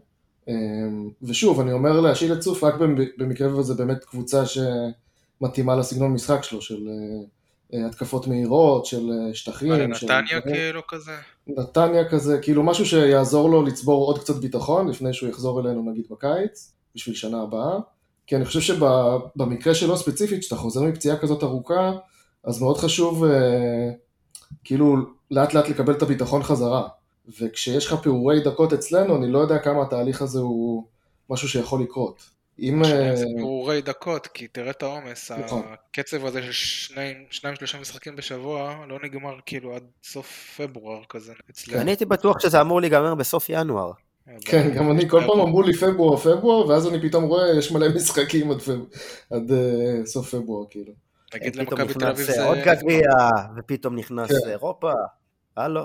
אמ, ושוב, אני אומר להשאיל את צוף רק במ- במקרה וזה באמת קבוצה שמתאימה לסגנון משחק שלו, של אה, אה, התקפות מהירות, של אה, שטחים. מה, של לנתניה דברים. כאילו כזה? נתניה כזה, כאילו משהו שיעזור לו לצבור עוד קצת ביטחון לפני שהוא יחזור אלינו נגיד בקיץ, בשביל שנה הבאה. כי אני חושב שבמקרה שלו ספציפית, כשאתה חוזר מפציעה כזאת ארוכה, אז מאוד חשוב כאילו לאט לאט לקבל את הביטחון חזרה. וכשיש לך פירורי דקות אצלנו, אני לא יודע כמה התהליך הזה הוא משהו שיכול לקרות. אם... אה, זה פירורי דקות, כי תראה את העומס, נכון. הקצב הזה של שניים, שניים שלושה משחקים בשבוע לא נגמר כאילו עד סוף פברואר כזה אצלנו. אני הייתי בטוח שזה אמור להיגמר בסוף ינואר. כן, גם אני, כל פעם אמרו לי פברואר, פברואר, ואז אני פתאום רואה, יש מלא משחקים עד, uh, סוף פברואר, כאילו. פתאום למכבי תל אביב נכנס זה... עוד גביע, ופתאום נכנס כן. אירופה. הלו.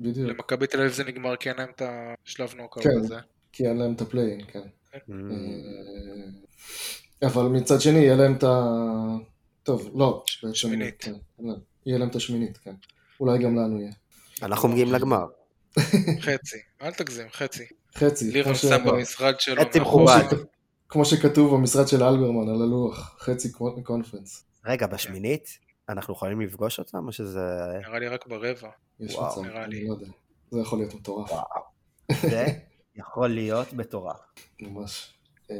בדיוק. למכבי תל אביב זה נגמר כי אין להם את השלב נוקאוט כן. הזה. כי אין להם את ה play-in, כן. Mm. אה, אבל מצד שני, יהיה להם את ה... טוב, לא. שמינית. כן, לא, יהיה להם את השמינית, כן. אולי גם לנו יהיה. אנחנו מגיעים לגמר. חצי, אל תגזים, חצי. חצי. לירון שם במשרד שלו. חצי מאחורי- מכובד. כמו שכתוב במשרד של אלברמן על הלוח, חצי קונ- קונפרנס. רגע, בשמינית? אנחנו יכולים לפגוש אותם, או שזה... נראה לי רק ברבע. יש וואו, מצב. אני לא יודע. זה יכול להיות מטורף, זה יכול להיות מטורף. ממש. אה,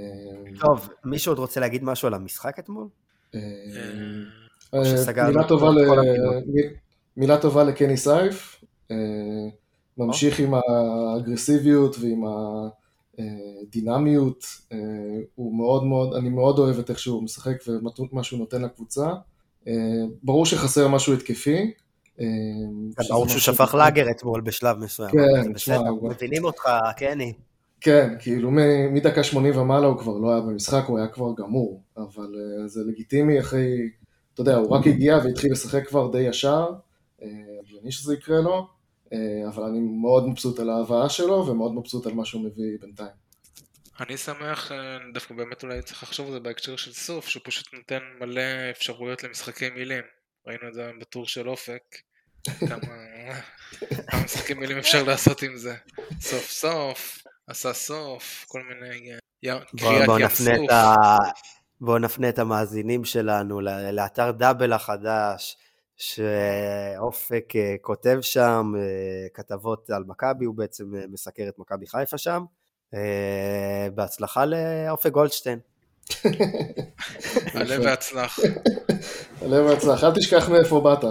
טוב, מישהו עוד רוצה להגיד משהו על המשחק אתמול? אה, אה, מילה טובה לקני סייף, ממשיך עם האגרסיביות ועם הדינמיות, הוא מאוד מאוד, אני מאוד אוהב את איך שהוא משחק ומה שהוא נותן לקבוצה, ברור שחסר משהו התקפי, ברור שהוא משהו- שפך לאגר אתמול בשלב מסוים. כן, תשמע, בסדר, מבינים אותך, קני. כן, כאילו מדקה 80 ומעלה הוא כבר לא היה במשחק, הוא היה כבר גמור, אבל uh, זה לגיטימי אחרי, אתה יודע, הוא רק הגיע והתחיל לשחק כבר די ישר, אה, הגיוני שזה יקרה לו, אה, אבל אני מאוד מבסוט על ההבאה שלו ומאוד מבסוט על מה שהוא מביא בינתיים. אני שמח, אה, דווקא באמת אולי צריך לחשוב על זה בהקשר של סוף, שהוא פשוט נותן מלא אפשרויות למשחקי מילים. ראינו את זה היום בטור של אופק. כמה כמה משחקי מילים אפשר לעשות עם זה. סוף סוף, עשה סוף, כל מיני... קריאת ים סוף. בואו נפנה את המאזינים שלנו לאתר דאבל החדש, שאופק אה, כותב שם אה, כתבות על מכבי, הוא בעצם אה, מסקר את מכבי חיפה שם. בהצלחה לאופק גולדשטיין. עלה והצלח. עלה והצלח, אל תשכח מאיפה באת.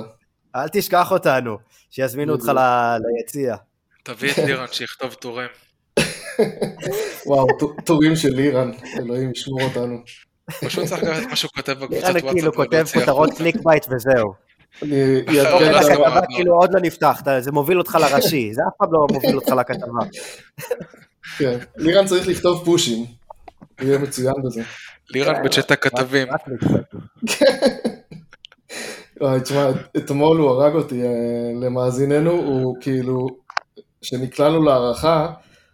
אל תשכח אותנו, שיזמינו אותך ל- ליציע. תביא את לירן שיכתוב טורים. וואו, טורים של לירן, אלוהים ישמור אותנו. פשוט צריך לקחת מה שהוא כותב בקבוצת נראה לי כאילו וואטסאפ כותב כותרות. clickbait וזהו. את. הכתבה כאילו עוד לא נפתח, זה מוביל אותך לראשי, זה אף פעם לא מוביל אותך לכתבה. כן, לירן צריך לכתוב פושים, הוא יהיה מצוין בזה. לירן בצ'אט הכתבים. וואי, תשמע, אתמול הוא הרג אותי, אה, למאזיננו, הוא כאילו, כשנקלענו להערכה,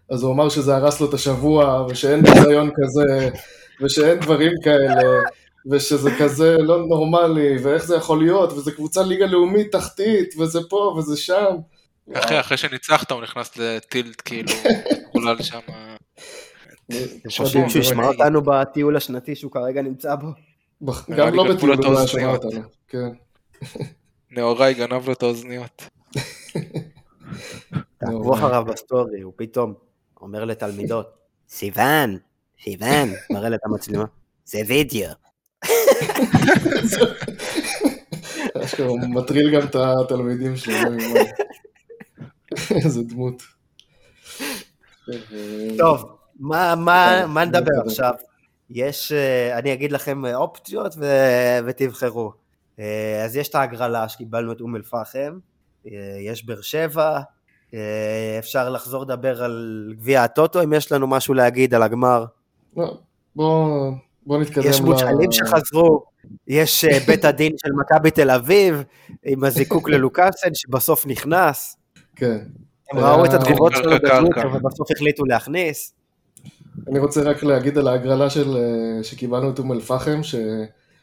אז הוא אמר שזה הרס לו את השבוע, ושאין ביזיון כזה, ושאין דברים כאלה, ושזה כזה לא נורמלי, ואיך זה יכול להיות, וזה קבוצה ליגה לאומית תחתית, וזה פה וזה שם. אחרי, אחרי שניצחת הוא נכנס לטילט כאילו, חולל שם. חושבים שהוא ישמע אותנו בטיול השנתי שהוא כרגע נמצא בו? נראה גם לא בטיול הוא לא האוזניות. אותנו, כן. נאורי גנב לו את האוזניות. תעקבו אחריו בסטורי, הוא פתאום אומר לתלמידות, סיוון, סיוון, מראה לה את המצלמה, זה וידאו. אשכרה, הוא מטריל גם את התלמידים שלו. איזה דמות. טוב, מה- מה נדבר נתקדם. עכשיו? יש, אה, אני אגיד לכם אה, אופציות ותבחרו. אה, אז יש את ההגרלה שקיבלנו את אום אל-פחם, אה, יש באר שבע, אה, אפשר לחזור לדבר על גביע הטוטו, אם יש לנו משהו להגיד על הגמר. לא, בוא בוא נתקדם יש מושאלים שחזרו, יש בית הדין של מכבי תל אביב, עם הזיקוק ללוקאסן, שבסוף נכנס. כן. הם ראו את התגובות שלו בטוויטר. ובסוף החליטו להכניס. אני רוצה רק להגיד על ההגרלה של, שקיבלנו את אום אל-פחם,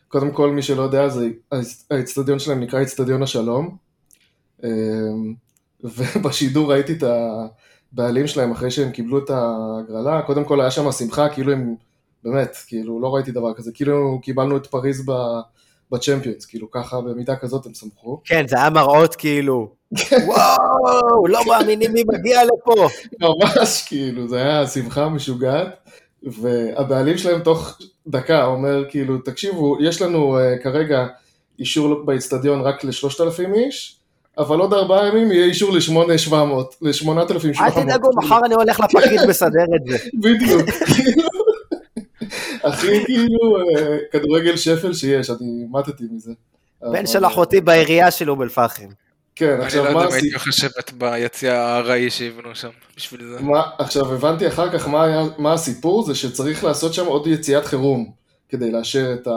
שקודם כל מי שלא יודע, זה האצטדיון שלהם נקרא אצטדיון השלום. אה, ובשידור ראיתי את הבעלים שלהם אחרי שהם קיבלו את ההגרלה, קודם כל היה שם שמחה, כאילו הם, באמת, כאילו לא ראיתי דבר כזה, כאילו קיבלנו את פריז ב- בצ'מפיונס, כאילו ככה במידה כזאת הם שמחו. כן, זה היה מראות כאילו, וואו, לא מאמינים מי מגיע לפה. ממש כאילו, זה היה שמחה משוגעת, והבעלים שלהם תוך דקה אומר כאילו, תקשיבו, יש לנו uh, כרגע אישור באיצטדיון רק לשלושת אלפים איש, אבל עוד ארבעה ימים יהיה אישור לשמונה שבע מאות, לשמונת אלפים שבע אל מאות. תדאגו, מחר אני הולך לפקיד מסדר את זה. בדיוק. הכי כאילו אה, כדורגל שפל שיש, אני מתתי מזה. בן של אחותי בעירייה של אום אל-פחם. כן, אני עכשיו לא מה יודע אם הייתי מחשבת ביציע הארעי שיבנו שם, בשביל זה. מה, עכשיו הבנתי אחר כך מה, היה, מה הסיפור, זה שצריך לעשות שם עוד יציאת חירום כדי לאשר את.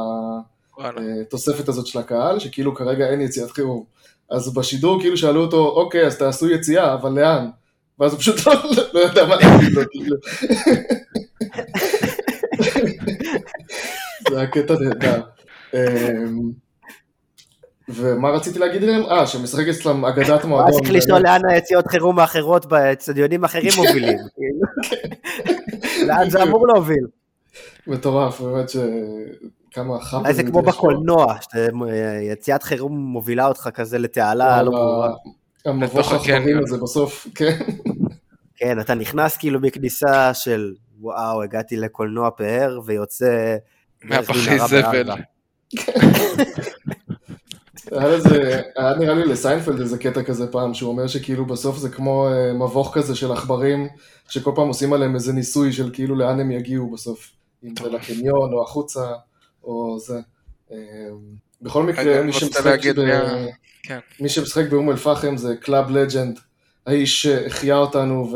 התוספת הזאת של הקהל, שכאילו כרגע אין יציאת חירום. אז בשידור כאילו שאלו אותו, אוקיי, אז תעשו יציאה, אבל לאן? ואז הוא פשוט לא, לא ידע מה להגיד לו, כאילו. זה היה קטע נהדר. ומה רציתי להגיד להם? אה, שמשחק אצלם אגדת מועדון. אז צריך לשאול לאן היציאות חירום האחרות באצטדיונים אחרים מובילים. כאילו. לאן זה אמור להוביל? מטורף, באמת ש... כמה חם. אולי זה כמו בקולנוע, שיציאת חירום מובילה אותך כזה לתעלה לא ברורה. המבוך הקניון. הזה בסוף, כן. כן, אתה נכנס כאילו מכניסה של וואו, הגעתי לקולנוע פאר ויוצא... מהפחי זבל. היה לזה, היה נראה לי לסיינפלד איזה קטע כזה פעם, שהוא אומר שכאילו בסוף זה כמו אה, מבוך כזה של עכברים, שכל פעם עושים עליהם איזה ניסוי של כאילו לאן הם יגיעו בסוף, אם זה לקניון או החוצה, או זה. אה, בכל מקרה, אני מי שמשחק, ב... כן. מי שמשחק באום אל-פחם זה club legend, האיש שהחיה אותנו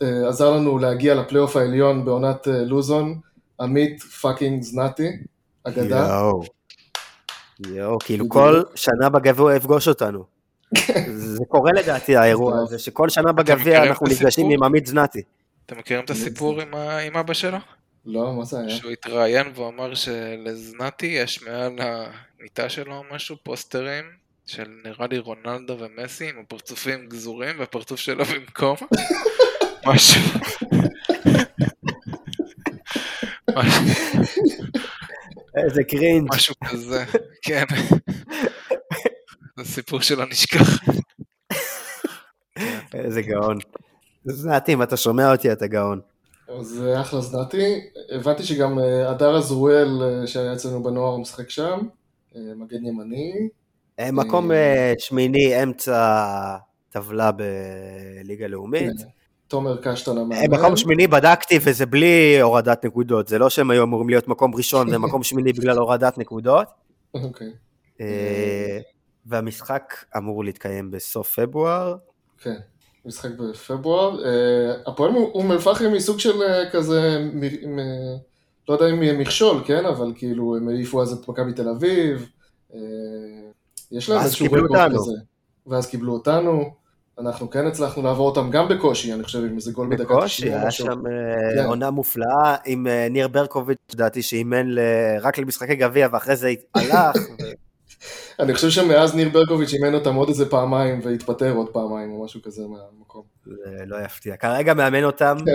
ועזר לנו להגיע לפלייאוף העליון בעונת אה, לוזון, עמית fucking זנתי, אגדה. יואו. יואו, כאילו כל שנה בגביע הוא יפגוש אותנו. זה קורה לדעתי האירוע הזה, שכל שנה בגביע אנחנו נפגשים? עם עמית זנתי. אתם מכירים את הסיפור עם אבא שלו? לא, מה זה היה? שהוא התראיין והוא אמר שלזנתי יש מעל המיטה שלו או משהו פוסטרים של נראה לי רונלדו ומסי עם הפרצופים גזורים והפרצוף שלו במקום. משהו. איזה קרינג'. משהו כזה, כן. זה סיפור שלא נשכח. איזה גאון. זנתי, אם אתה שומע אותי, אתה גאון. אז אה, אחלה זנתי. הבנתי שגם אה, הדר עזרואל אה, שהיה אצלנו בנוער משחק שם, אה, מגן ימני. מקום שמיני, אמצע טבלה בליגה לאומית. תומר קשטן אה, המאמן. מקום שמיני בדקתי וזה בלי הורדת נקודות, זה לא שהם היו אמורים להיות מקום ראשון ומקום שמיני בגלל הורדת נקודות. אוקיי, אה, והמשחק אמור להתקיים בסוף פברואר. כן. משחק בפברואר. אה, הפועל אום אל-פחם היא סוג של אה, כזה, מ- מ- לא יודע אם יהיה מכשול, כן? אבל כאילו הם העיפו אז את מכבי תל אביב. אה, יש להם איזשהו רקורד אותנו. כזה. ואז קיבלו אותנו. אנחנו כן הצלחנו לעבור אותם גם בקושי, אני חושב, עם איזה גול בדקה בקושי, 90 או היה. שם אה, כן. עונה מופלאה עם אה, ניר ברקוביץ', לדעתי שאימן ל- רק למשחקי גביע ואחרי זה הלך. ו- אני חושב שמאז ניר ברקוביץ' אימן אותם עוד איזה פעמיים והתפטר עוד פעמיים או משהו כזה מהמקום. זה לא יפתיע. כרגע מאמן אותם, כן.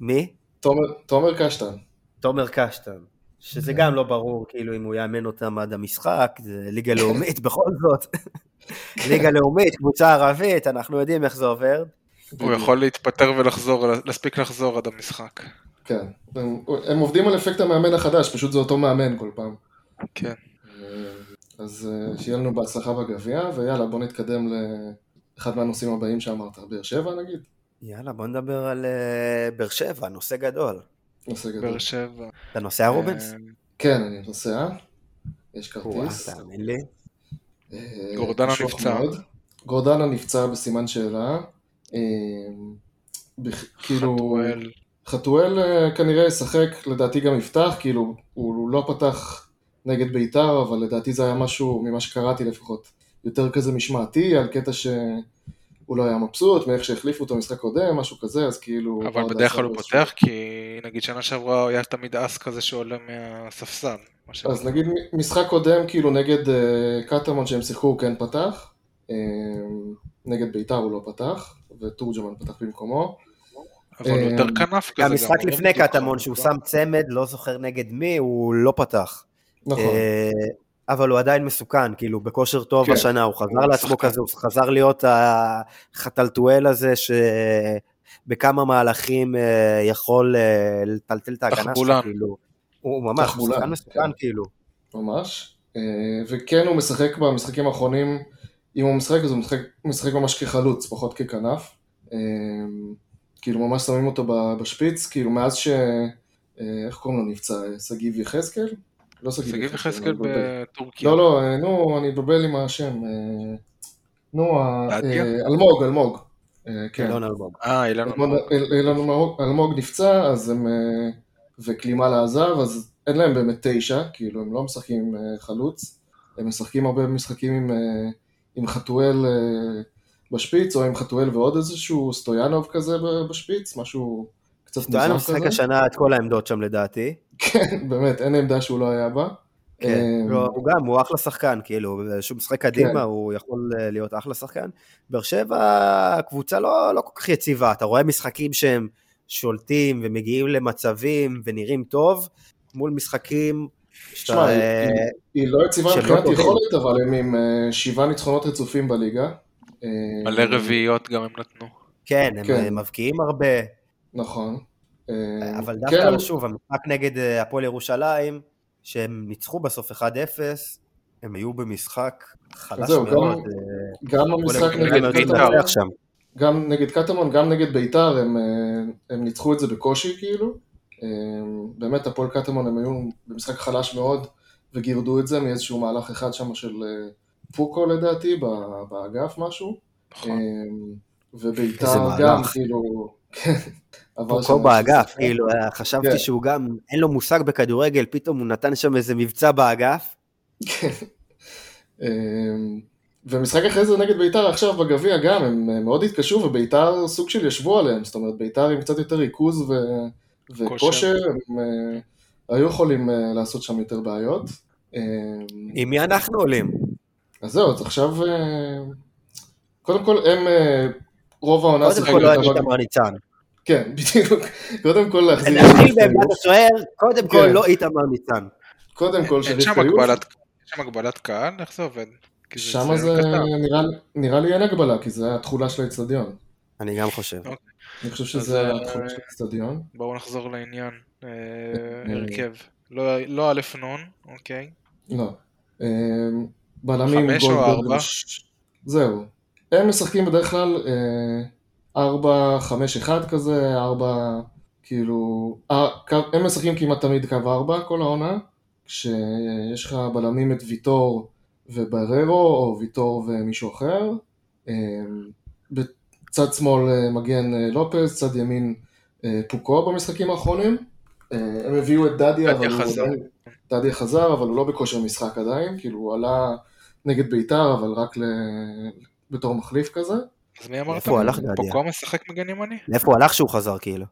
מי? תומר, תומר קשטן. תומר קשטן. שזה גם לא ברור, כאילו, אם הוא יאמן אותם עד המשחק, זה ליגה לאומית בכל זאת. ליגה לאומית, קבוצה ערבית, אנחנו יודעים איך זה עובר. הוא יכול להתפטר ולחזור, להספיק לחזור עד המשחק. כן. הם, הם עובדים על אפקט המאמן החדש, פשוט זה אותו מאמן כל פעם. כן. אה, אז אה, שיהיה לנו בהצלחה בגביע, ויאללה, בוא נתקדם לאחד מהנושאים הבאים שאמרת. באר שבע נגיד? יאללה, בוא נדבר על אה, באר שבע, נושא גדול. נושא גדול. באר שבע. אתה נוסע רובנס? כן, אני נוסע. יש וואו, כרטיס. תאמין לי. אה, גורדנה נפצע. גורדנה נפצע בסימן שאלה. אה, כאילו, חתואל. חתואל אה, כנראה ישחק, לדעתי גם יפתח, כאילו, הוא לא פתח נגד בית"ר, אבל לדעתי זה היה משהו, ממה שקראתי לפחות, יותר כזה משמעתי, על קטע שהוא לא היה מבסוט, מאיך שהחליפו אותו במשחק קודם, משהו כזה, אז כאילו... אבל בדרך כלל הוא פותח, כי נגיד שנה שעברה היה תמיד אס כזה שעולה מהספסל. מה ש- אז נגיד משחק קודם, כאילו נגד אה, קטמון שהם שיחקו, הוא כן פתח. אה, נגד בית"ר הוא לא פתח, ותורג'מן פתח במקומו. אבל הוא יותר כנף כזה. גם משחק לא לפני קטמון שהוא לא? שם צמד, לא זוכר נגד מי, הוא לא פתח. נכון. אה, אבל הוא עדיין מסוכן, כאילו בכושר טוב כן. השנה, הוא חזר הוא לעצמו שחקן. כזה, הוא חזר להיות החתלתואל הזה שבכמה מהלכים אה, יכול אה, לטלטל את ההגנה. שלך, כאילו. הוא ממש, שחקן כן. מסוכן, כאילו. ממש. אה, וכן הוא משחק במשחקים האחרונים, אם הוא משחק אז הוא משחק, משחק ממש כחלוץ, פחות ככנף. אה, כאילו ממש שמים אותו בשפיץ, כאילו מאז ש... אה, איך קוראים לו נפצע? שגיב יחזקאל? לא שגיב שגיב יחזקאל. יחזקאל אני מתבלבל. בטורקיה. לא, לא, נו, אני מתבלבל עם השם. נו, אלמוג, אלמוג. כן. אילון אלמוג. אה, אילן אלמוג- אלמוג- אלמוג נפצע, אז הם... אה, וקלימלה עזב, אז אין להם באמת תשע, כאילו הם לא משחקים עם אה, חלוץ, הם משחקים הרבה משחקים עם, אה, עם חתואל אה, בשפיץ, או עם חתואל ועוד איזשהו סטויאנוב כזה בשפיץ, משהו קצת סטויאנוב מוזר משחק כזה. השנה את כל העמדות שם לדעתי. כן, באמת, אין עמדה שהוא לא היה בה. כן, לא, הוא גם, הוא אחלה שחקן, כאילו, שהוא משחק קדימה, כן. הוא יכול להיות אחלה שחקן. באר שבע, קבוצה לא, לא כל כך יציבה, אתה רואה משחקים שהם שולטים ומגיעים למצבים ונראים טוב, מול משחקים שאתה... תשמע, היא- אה, היא- לא יציבה לא מבחינת. יכולת, אבל הם עם אה, שבעה ניצחונות רצופים בליגה. אה, מלא רביעיות גם הם נתנו. כן, הם כן. מבקיעים הרבה, נכון. אבל כן, דווקא, שוב, המשחק נגד הפועל ירושלים, שהם ניצחו בסוף 1-0, הם היו במשחק חלש זהו, גם- מאוד. גם המשחק נגד בית"ר. גם נגד קטמון, גם נגד ביתר, הם, אה, הם ניצחו את זה בקושי כאילו. אה, באמת, הפועל קטמון הם היו במשחק חלש מאוד, וגירדו את זה מאיזשהו מהלך אחד שם של אה, פוקו לדעתי, באגף משהו. נכון. וביתר. גם, כאילו, כן, פוקו באגף, משהו. כאילו, חשבתי כן. שהוא גם, אין לו מושג בכדורגל, פתאום הוא נתן שם איזה מבצע באגף. ומשחק אחרי זה נגד ביתר עכשיו בגביע גם, הם אה, מאוד התקשו וביתר סוג של ישבו עליהם, זאת אומרת ביתר עם קצת יותר ריכוז ו... וכושר, הם אה, היו יכולים אה, לעשות שם יותר בעיות. אמ, עם מי אנחנו עולים? אז זהו, אז עכשיו, אה, קודם כל הם אה, רוב העונה קודם שיחקו כל לא היה איתמר ניצן. כן, בדיוק, קודם כל להחזיר, נתחיל בעמדת השוער, קודם כל כן. לא איתמר ניצן. קודם כל שריף הגבלת יש שם הגבלת קהל? איך זה עובד? שם זה קטן. נראה, נראה לי אין הגבלה, כי זה התכולה של האצטדיון. אני גם חושב. אני חושב שזה אה, התחום של האצטדיון. בואו נחזור לעניין. אה, אה, הרכב. לא- לא א' נון, אוקיי. לא. בלמים חמש או גולדברג ארבע? זהו. הם משחקים בדרך כלל ארבע, חמש, אחד כזה, ארבע, כאילו... הם משחקים כמעט תמיד קו ארבע כל העונה, כשיש לך בלמים את ויטור ובררו, או ויטור ומישהו אחר. אה, בצד שמאל אה, מגן אה, לופז, צד ימין אה, פוקו במשחקים האחרונים. הם הביאו את דדיה, אבל דדיה הוא חזר. עדיין... דדיה חזר, אבל הוא לא בכושר משחק עדיין, כאילו הוא עלה נגד ביתר, אבל רק ל... בתור מחליף כזה. אז מי אמרת? איפה הוא הלך, דדיה? פוקו משחק מגן ימני? לאיפה הוא הלך שהוא חזר כאילו?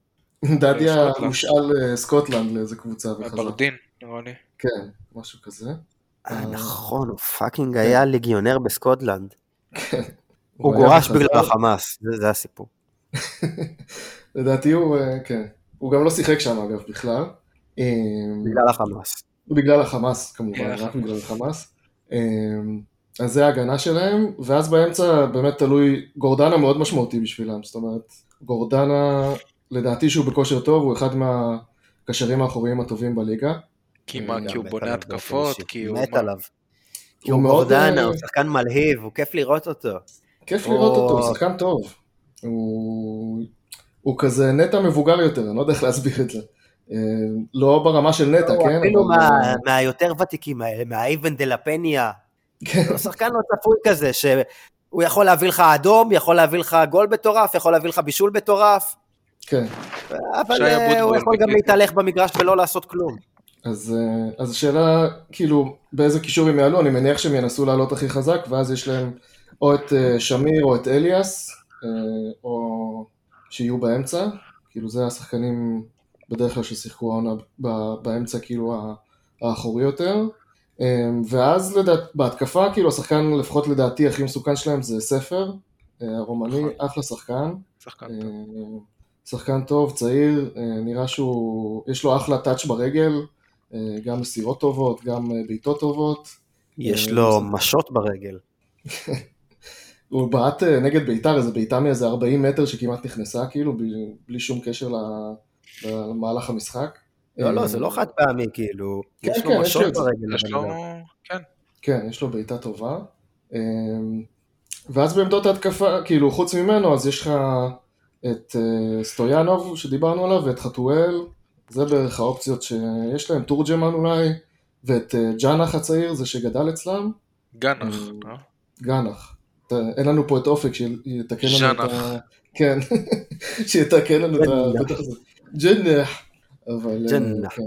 דדיה סקוטלנד. הושאל לסקוטלנד לאיזה קבוצה וחזר. אברדין, נראה לי. כן, משהו כזה. אה, נכון, הוא fucking היה ליגיונר בסקוטלנד. הוא היה גורש. בגלל החמאס, זה זה הסיפור. לדעתי הוא, אה, כן. הוא גם לא שיחק שם אגב בכלל. אה, בגלל החמאס. בגלל החמאס כמובן, רק. בגלל החמאס. אה, אז זה ההגנה שלהם, ואז באמצע באמת תלוי, גורדנה מאוד משמעותי בשבילם, זאת אומרת, גורדנה, לדעתי שהוא בכושר טוב, הוא אחד מהקשרים האחוריים הטובים בליגה. כי מה, כי הוא בונה התקפות? כי. הוא... מת עליו. כי הוא מאוד, גורדנה, אה, הוא שחקן מלהיב, הוא כיף לראות אותו. כיף או- לראות אותו, הוא שחקן טוב. הוא, כזה נטע מבוגר יותר, אני לא יודע איך להסביר את זה. אה, לא ברמה של נטע, הוא כן? אפילו מהיותר ותיקים האלה, מהאיבן דה לפניה. כן, הוא שחקן לא צפוי כזה, שהוא יכול להביא לך אדום, יכול להביא לך גול מטורף, יכול להביא לך בישול מטורף. כן. אבל אה, הוא יכול גם. להתהלך במגרש ולא לעשות כלום. אז, אה, אז השאלה, כאילו, באיזה קישור הם יעלו, אני מניח שהם ינסו לעלות הכי חזק, ואז יש להם או את אה, שמיר או את אליאס, אה, או שיהיו באמצע, כאילו זה השחקנים בדרך כלל ששיחקו העונה באמצע, כאילו האחורי יותר. ואז לדעת, בהתקפה, כאילו השחקן לפחות לדעתי הכי מסוכן שלהם זה ספר, הרומני, נכון. אחלה שחקן. שחקן טוב. שחקן טוב, צעיר, אה, נראה שהוא, יש לו אחלה טאץ' ברגל, גם מסירות טובות, גם אה, בעיטות טובות. יש אה, לו משות ברגל. הוא בעט אה, נגד ביתר, איזה בעיטה מאיזה 40 מטר שכמעט נכנסה, כאילו, בלי, שום קשר למהלך המשחק. לא, לא, אה, זה לא חד פעמי, כאילו. כן, יש כן, לו יש משות. ברגל. יש לו... אדם. כן. כן, יש לו בעיטה טובה. אה, ואז בעמדות ההתקפה, כאילו, חוץ ממנו, אז יש לך את אה, סטויאנוב, שדיברנו עליו, ואת חתואל, זה בערך האופציות שיש להם, תורג'מן אולי, ואת אה, ג'אנח הצעיר, זה שגדל אצלם. גנח, אה, לא? גנח. אין לנו פה את אופק שיתקן לנו את ה... ז'אנח. כן, שיתקן לנו את. ה... ג'נח. אבל... אה, ג'נח. כן.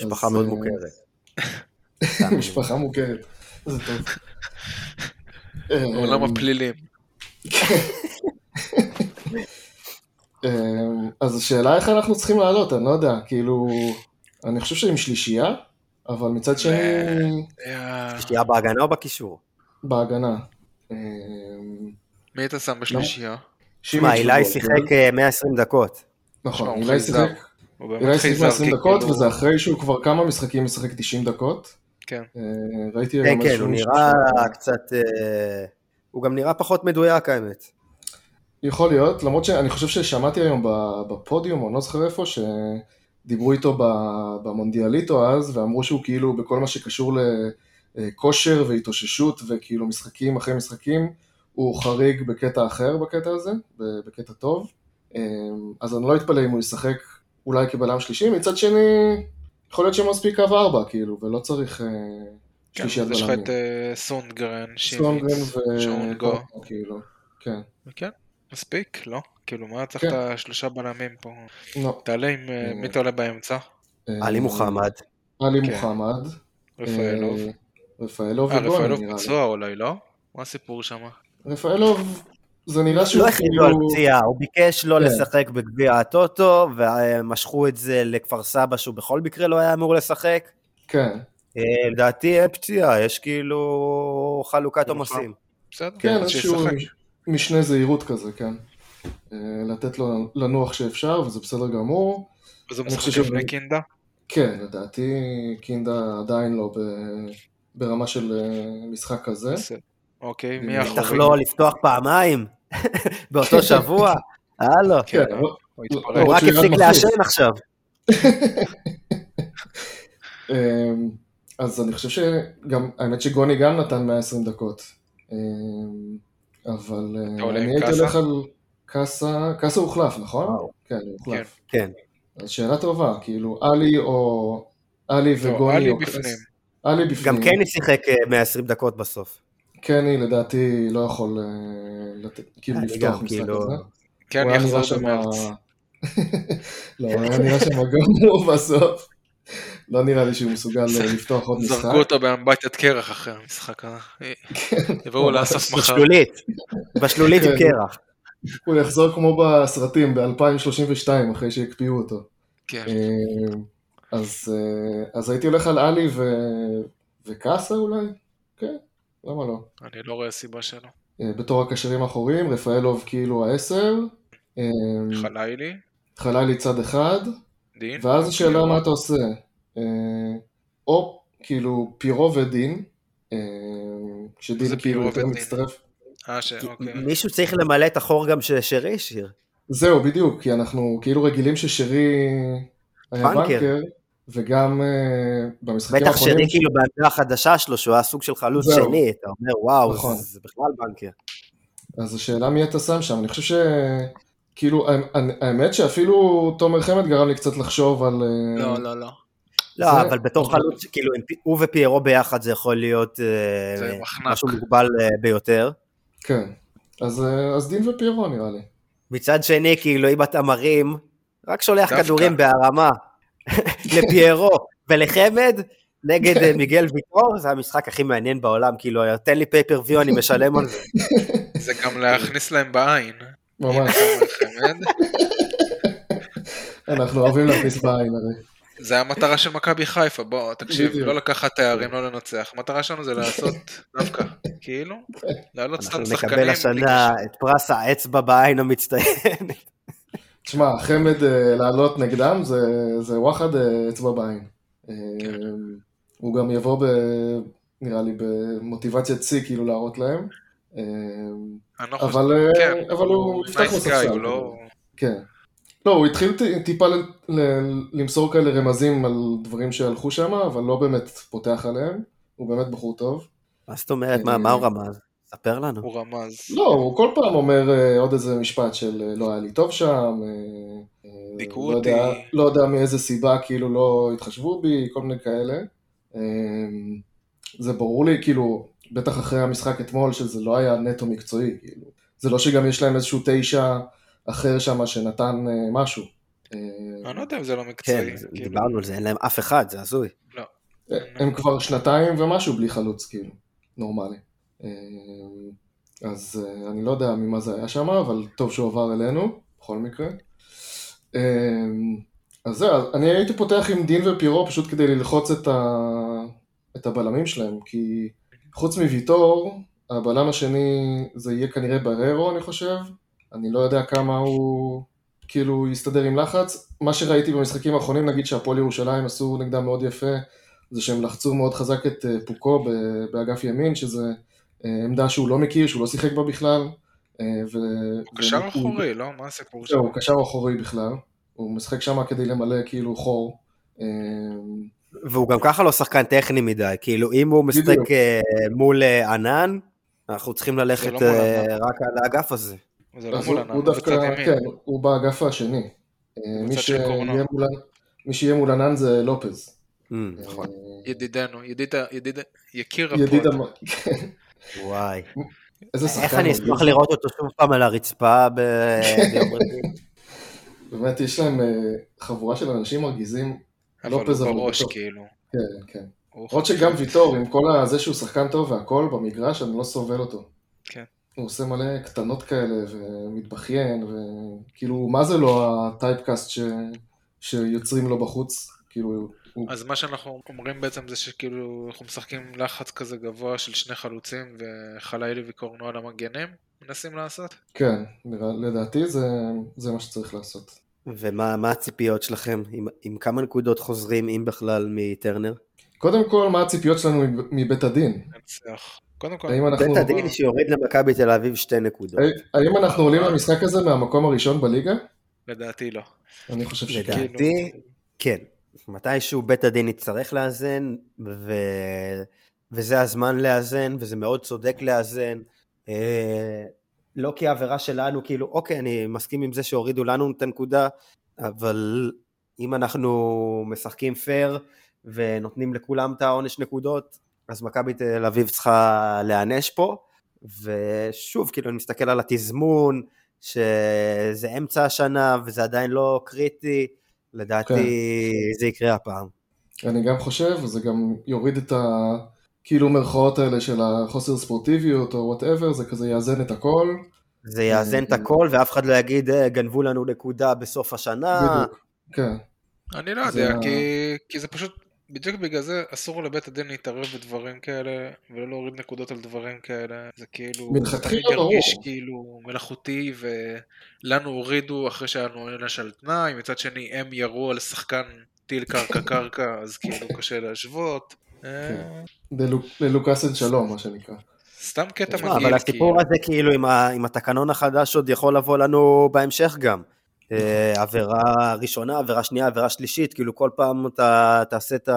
משפחה מאוד אה, מוכרת. משפחה מוכרת. זה טוב. אה, עולם הפלילים. אה, אז השאלה איך אנחנו צריכים לעלות, אני לא יודע, כאילו, אני חושב שעם שלישייה, אבל מצד שני, אה, שתייה בהגנה או בקישור? בהגנה. אה, מי אתה שם בשלישייה? מה, אילי. שיחק אה, 120 דקות. נכון, הוא אילי. שיחק, הוא באמת אילי שיחק חייזר, 120 כי דקות, כאילו- וזה אחרי שהוא כבר כמה משחקים משחק 90 דקות. כן. אה, ראיתי כן, כן, הוא נראה קצת... אה, הוא גם נראה פחות מדויק האמת. יכול להיות, למרות שאני חושב ששמעתי היום בפודיום, או אני לא זוכר איפה, שדיברו איתו במונדיאליטו אז, ואמרו שהוא כאילו בכל מה שקשור לכושר והתאוששות, וכאילו משחקים אחרי משחקים, הוא חריג בקטע אחר בקטע הזה, בקטע טוב. אה, אז אני לא אתפלא אם הוא ישחק אולי כבלם שלישי, מצד שני, יכול להיות שמספיק קו ארבע, כאילו, ולא צריך אה, כן, שלישיית אז יש לך בלמים. את אה, סונגרן, שימיץ, שונגו. ו... כאילו, כן. כן, מספיק, לא? כאילו, מה צריך כן. את השלושה בלמים פה? לא. תעלה עם... אה, מי תעלה באמצע? אה, עלי מוחמד. עלי כן. מוחמד. רפאלוב. אה, רפאלוב אה, רפאלוב נראה לי. פצוע אולי, לא? מה הסיפור שם? רפאלוב, זה נראה שהוא לא הכריזו על כאילו... פציעה, הוא ביקש לא כן. לשחק בגביע הטוטו, ומשכו את זה לכפר סבא שהוא בכל מקרה לא היה אמור לשחק. כן, אה, לדעתי אין פציעה, יש כאילו חלוקת נכון. עומסים. בסדר, כן, אז שישחק. משנה זהירות כזה, כן. אה, לתת לו לנוח שאפשר, וזה בסדר גמור. אני משחק לפני ש- קינדה? כן, לדעתי קינדה עדיין לא ב- ברמה של אה, משחק כזה. בסדר. אוקיי, מי בטח בטח האחורי? לא לפתוח פעמיים באותו שבוע. הלו, כן, כן, הוא רק הפסיק. לעשן עכשיו. אמ, אז אני חושב שגם, האמת שגוני גם נתן 120 דקות. אבל אה, אני הייתי? הולך על קאסה, קאסה הוחלף, נכון? כן, הוא הוחלף. כן. אז שאלה טובה, כאילו, עלי או... עלי לא, וגוני עלי או בפנים. קאסה. עלי בפנים. גם קני שיחק אה, 120 דקות בסוף. קני לדעתי לא יכול אה, לתת, כאילו לפתוח משחק כאילו- כזה. כן, הוא היה יחזור במרץ. לא, היה נראה שם גמור בסוף. לא נראה לי שהוא מסוגל אה, לפתוח עוד משחק. זרקו אותו באמבטיית קרח אחרי המשחק הזה. יבואו ממש. לאסוף מחר. בשלולית. בשלולית עם כן. קרח. הוא יחזור כמו בסרטים ב-2032 אחרי שהקפיאו אותו. כן. אה, אז, אה, אז הייתי הולך על עלי ו... וקאסה אולי? כן, למה לא? אני לא רואה סיבה שלא. אה, בתור הקשרים האחוריים, רפאלוב כאילו העשר, אה, חלילי, חלילי צד אחד, דין. ואז השאלה מה אתה עושה. אה, או כאילו פירו ודין, אה, כשדין זה כאילו פירו יותר? מצטרף. אה, ש... אוקיי. מישהו צריך למלא את החור גם ששרי השאיר. זהו, בדיוק, כי אנחנו כאילו רגילים ששרי היה בנקר. וגם אה, במשחקים בטח האחרונים... שרי כאילו בעמדה החדשה שלו, שהוא היה סוג של חלוץ זהו. שני, אתה אומר וואו, נכון. זה- זה בכלל בנקר. אז השאלה מי אתה שם שם, אני חושב ש... כאילו, האמ- האמת שאפילו תומר חמד גרם לי קצת לחשוב על... אה, לא, לא, לא. לא, זה- אבל בתור חלוץ, כאילו, הוא ופיירו ביחד זה יכול להיות אה, זה מחנק. משהו מוגבל אה, ביותר. כן, אז, אה, אז דין ופיירו נראה לי. מצד שני, כאילו, אם אתה מרים רק שולח דווקא. כדורים בהרמה לפיירו ולחמד נגד מיגל ויטור, זה המשחק הכי מעניין בעולם, כאילו, תן לי פייפריוויו, אני משלם על זה. זה גם להכניס להם בעין. ממש. חמד. אנחנו אוהבים להכניס בעין הרי. זה המטרה של מכבי חיפה, בוא, תקשיב. לא לקחת תארים, לא לנצח. המטרה שלנו זה לעשות דווקא, כאילו, להעלות סתם אנחנו שחקנים. נקבל בלי השנה את פרס האצבע בעין המצטיין. תשמע, חמד אה, לעלות נגדם זה, זה וואחד אה, אצבע בעין. אה, הוא גם יבוא, ב, נראה לי, במוטיבציית שיא, כאילו, להראות להם. אה, אבל, אה, כן, אבל הוא יפתח נייס בספסל. הוא לא... כן. לא, הוא התחיל טיפה ל- ל- למסור כאלה רמזים על דברים שהלכו שם, אבל לא באמת פותח עליהם. הוא באמת בחור טוב. מה זאת אומרת, מה מה הוא רמז? ספר לנו. הוא רמז. לא, הוא כל פעם אומר אה, עוד איזה משפט של אה, לא היה לי טוב שם, אה, אה, דיכאו לא יודע- אותי. לא יודע מאיזה סיבה כאילו לא התחשבו בי, כל מיני כאלה. אה, זה ברור לי, כאילו, בטח אחרי המשחק אתמול, שזה לא היה נטו מקצועי, כאילו. זה לא שגם יש להם איזשהו תשע אחר שם שנתן אה, משהו. אה, אני לא יודע אם זה לא מקצועי. כן, כאילו, דיברנו על זה, אין להם אף אחד, זה הזוי. הם כבר שנתיים ומשהו בלי חלוץ, כאילו, נורמלי. אה, אז אה, אני לא יודע ממה זה היה שם, אבל טוב שהוא עבר אלינו, בכל מקרה. אה, אז זהו, אז אני הייתי פותח עם דין ופירו פשוט כדי ללחוץ את, ה... את הבלמים שלהם, כי חוץ מוויטור, הבלם השני זה יהיה כנראה בררו, אני חושב. אני לא יודע כמה הוא כאילו יסתדר עם לחץ. מה שראיתי במשחקים האחרונים, נגיד שהפועל ירושלים עשו נגדם מאוד יפה, זה שהם לחצו מאוד חזק את אה, פוקו באגף ימין, שזה אה, עמדה שהוא לא מכיר, שהוא לא שיחק בה בכלל. אה, ו... הוא קשר ו- אחורי, לא? מה הסיפור שלו? הוא קשר אחורי בכלל. הוא משחק שם כדי למלא כאילו חור. והוא גם ככה לא שחקן טכני מדי, כאילו אם הוא משחק. אה, מול אה, ענן, אנחנו צריכים ללכת לא אה. רק על האגף הזה. זה לא אז מול הוא, ענן, הוא הוא דווקא, בצד ימין. כן, הוא באגף השני. מי שיהיה. מול, מי שיהיה מול ענן זה לופז. Mm, ידידנו, ידיד, ידיד, יקיר. המ- כן, וואי. איזה שחקן. איך אני אשמח לראות אותו שוב פעם על הרצפה ביום רביעי. באמת, יש להם חבורה של אנשים מרגיזים. אבל לופז הוא אבל בראש, בטוח. כאילו. כן, כן. הוא למרות שגם ויטור, עם כל זה שהוא שחקן טוב והכל במגרש, אני לא סובל אותו. כן. הוא עושה מלא קטנות כאלה ומתבכיין, וכאילו, מה זה לא הטייפקאסט ש... שיוצרים לו בחוץ? כאילו, הוא... אז מה שאנחנו אומרים בעצם זה שכאילו אנחנו משחקים לחץ כזה גבוה של שני חלוצים וחלילי וקורנו על המגנים, מנסים לעשות. כן, לדעתי זה, זה מה שצריך לעשות. ומה מה הציפיות שלכם? עם- עם כמה נקודות חוזרים, אם בכלל, מטרנר? קודם כל, מה הציפיות שלנו מב- מבית הדין? קודם כל, בית הדין שיוריד למכבי תל אביב שתי נקודות. האם אנחנו עולים למשחק הזה מהמקום הראשון בליגה? לדעתי לא. אני חושב שכן. לדעתי, כן. מתישהו בית הדין יצטרך לאזן, ו... וזה הזמן לאזן, וזה מאוד צודק לאזן. לא כעבירה שלנו, כאילו, אוקיי, אני מסכים עם זה שהורידו לנו את הנקודה, אבל אם אנחנו משחקים פייר ונותנים לכולם את העונש נקודות, אז מכבי תל אביב צריכה להיענש פה. ושוב, כאילו, אני מסתכל על התזמון, שזה אמצע השנה וזה עדיין לא קריטי, לדעתי כן. זה יקרה הפעם. אני גם חושב, זה גם יוריד את ה... כאילו מרכאות האלה של החוסר ספורטיביות או וואטאבר, זה כזה יאזן את הכל. זה יאזן את הכל ואף אחד לא יגיד "אה, גנבו לנו נקודה בסוף השנה. בדיוק. כן. אני לא זה יודע, כי, כי זה פשוט, בדיוק בגלל זה אסור לבית הדין להתערב בדברים כאלה, ולא להוריד נקודות על דברים כאלה, זה כאילו, מלכתחילה תמיד ירגיש ברור. כאילו מלאכותי, ולנו הורידו אחרי שהיה לנו עונש על תנאי, מצד שני הם ירו על שחקן טיל קרקע קרקע, אז כאילו קשה להשוות. כן. אה, ללוקאסן שלום, מה שנקרא. סתם קטע תשמע, מגעיל, אבל הסיפור הזה כאילו עם, התקנון החדש עוד יכול לבוא לנו בהמשך גם. אה, עבירה ראשונה, עבירה שנייה, עבירה שלישית, כאילו כל פעם אתה תעשה את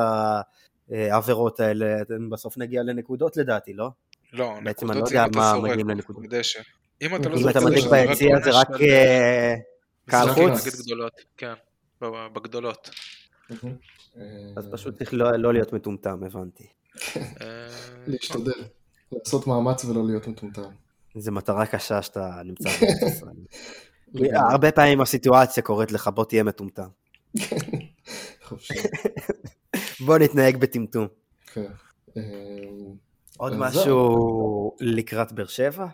העבירות האלה, אתם בסוף נגיע לנקודות לדעתי, לא? לא, נקודות לא זה אם אתה לנקודות. בדשא. אם אתה לא זורק אם אתה מדליק זה ביציע זה עונש רק אה, קהל חוץ, נגד גדולות, כן, ב- בגדולות. אה, אז פשוט צריך לא, לא להיות מטומטם, הבנתי. אה, להשתדל. לעשות מאמץ ולא להיות מטומטם. זו מטרה קשה שאתה נמצא בארץ ישראל. הרבה פעמים הסיטואציה קורית לך, בוא תהיה מטומטם. חופשי. בוא נתנהג בטמטום. כן. אה, עוד משהו לקראת באר שבע?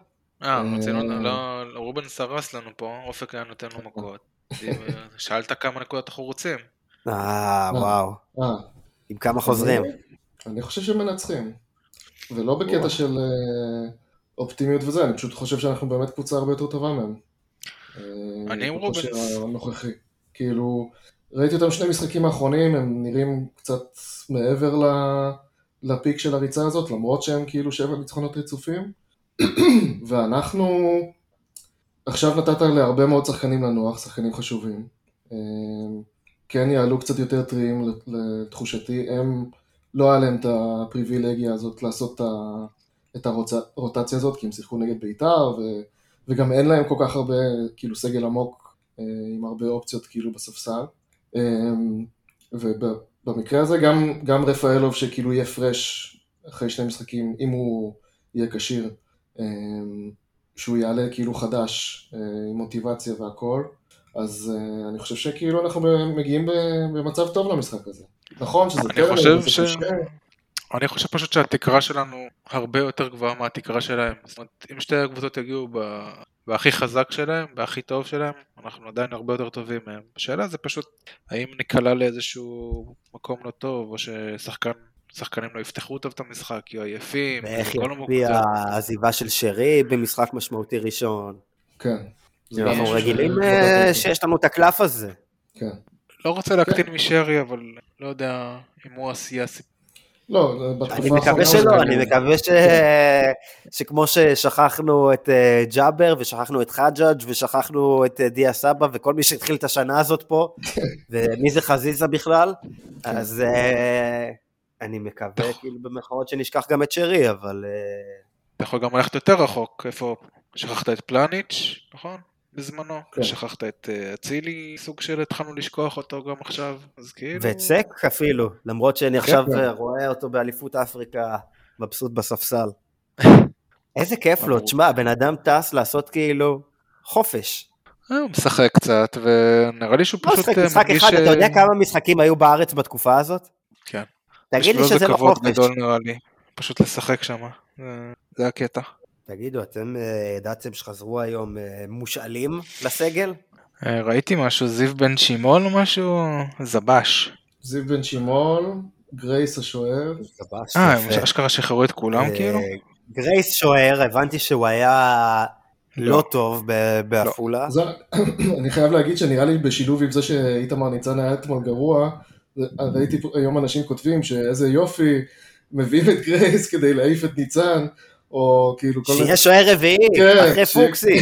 אה, רצינו, אה. לא, רובן סרס לנו פה, אופק היה נותן לו מכות. שאלת כמה נקודות אנחנו רוצים. אה, וואו. אה, עם כמה חוזרים? אני חושב שהם מנצחים. ולא בקטע של אה, אופטימיות וזה, אני פשוט חושב שאנחנו באמת קבוצה הרבה יותר טובה מהם. אה, אני עם רובנס. הנוכחי. כאילו, ראיתי אותם שני משחקים האחרונים, הם נראים קצת מעבר ל- לפיק של הריצה הזאת, למרות שהם כאילו שבע ניצחונות רצופים. ואנחנו, עכשיו נתת להרבה מאוד שחקנים לנוח, שחקנים חשובים. כן יעלו קצת יותר טריים לתחושתי, הם, לא היה להם את הפריבילגיה הזאת לעשות את הרוטציה הזאת, כי הם שיחקו נגד בית"ר, ו, וגם אין להם כל כך הרבה, כאילו סגל עמוק, אה, עם הרבה אופציות כאילו בספסל. אה, ובמקרה הזה גם, גם רפאלוב שכאילו יהיה פרש אחרי שני משחקים, אם הוא יהיה כשיר, אה, שהוא יעלה כאילו חדש, עם מוטיבציה והכל, אז אה, אני חושב שכאילו אנחנו מגיעים במצב טוב למשחק הזה. נכון שזה אני טרנר, חושב ש- קשה, אני חושב פשוט שהתקרה שלנו הרבה יותר גבוהה מהתקרה שלהם. זאת אומרת, אם שתי הקבוצות יגיעו ב... בהכי חזק שלהם, בהכי טוב שלהם, אנחנו עדיין הרבה יותר טובים מהם. השאלה זה פשוט, האם ניקלע לאיזשהו מקום לא טוב, או ששחקן... שחקנים לא יפתחו טוב את המשחק, יהיו עייפים, ואיך יצביע. העזיבה של שרי במשחק משמעותי ראשון? כן. זה אנחנו רגילים אה, שיש לנו את הקלף הזה. כן. לא רוצה להקטין משרי, אבל לא יודע אם הוא עשייה הסיפור. לא, בתקופה אני מקווה שלא, אני מקווה ש... שכמו ששכחנו את אה, ג'אבר ושכחנו את חג'אג' ושכחנו את אה, דיה סבא וכל מי שהתחיל את השנה הזאת פה, ומי זה חזיזה בכלל, אז אני מקווה כאילו במרכאות שנשכח גם את שרי, אבל אתה יכול גם ללכת יותר רחוק, איפה שכחת את פלניץ', נכון? בזמנו. כן. שכחת את אה, אצילי, סוג של התחלנו לשכוח אותו גם עכשיו, אז כאילו... ואת סק אפילו, למרות שאני עכשיו כן. אה, רואה אותו באליפות אפריקה מבסוט בספסל. איזה כיף לו, תשמע, בן אדם טס לעשות כאילו חופש. אה, הוא משחק קצת, ונראה לי שהוא לא פשוט משחק אה, משחק מרגיש... אחד, אתה יודע כמה משחקים היו בארץ בתקופה הזאת? כן. תגיד לי שזה לא כבוד חופש. גדול נראה לי, פשוט לשחק שם, זה הקטע. תגידו, אתם אה, ידעתם שחזרו היום אה, מושאלים לסגל? אה, ראיתי משהו, זיו בן שמעון או משהו? זבש. זיו בן שמעון, גרייס השוער, אה, הם אשכרה שחררו את כולם כאילו? גרייס שוער, הבנתי שהוא היה לא. לא טוב בעפולה. זה, אני חייב להגיד שנראה לי בשילוב עם זה שאיתמר ניצן היה אתמול גרוע, ראיתי היום אנשים כותבים שאיזה יופי, מביאים את גרייס כדי להעיף את ניצן, או כאילו כל שיהיה שוער רביעי, כן, אחרי ש- פוקסי.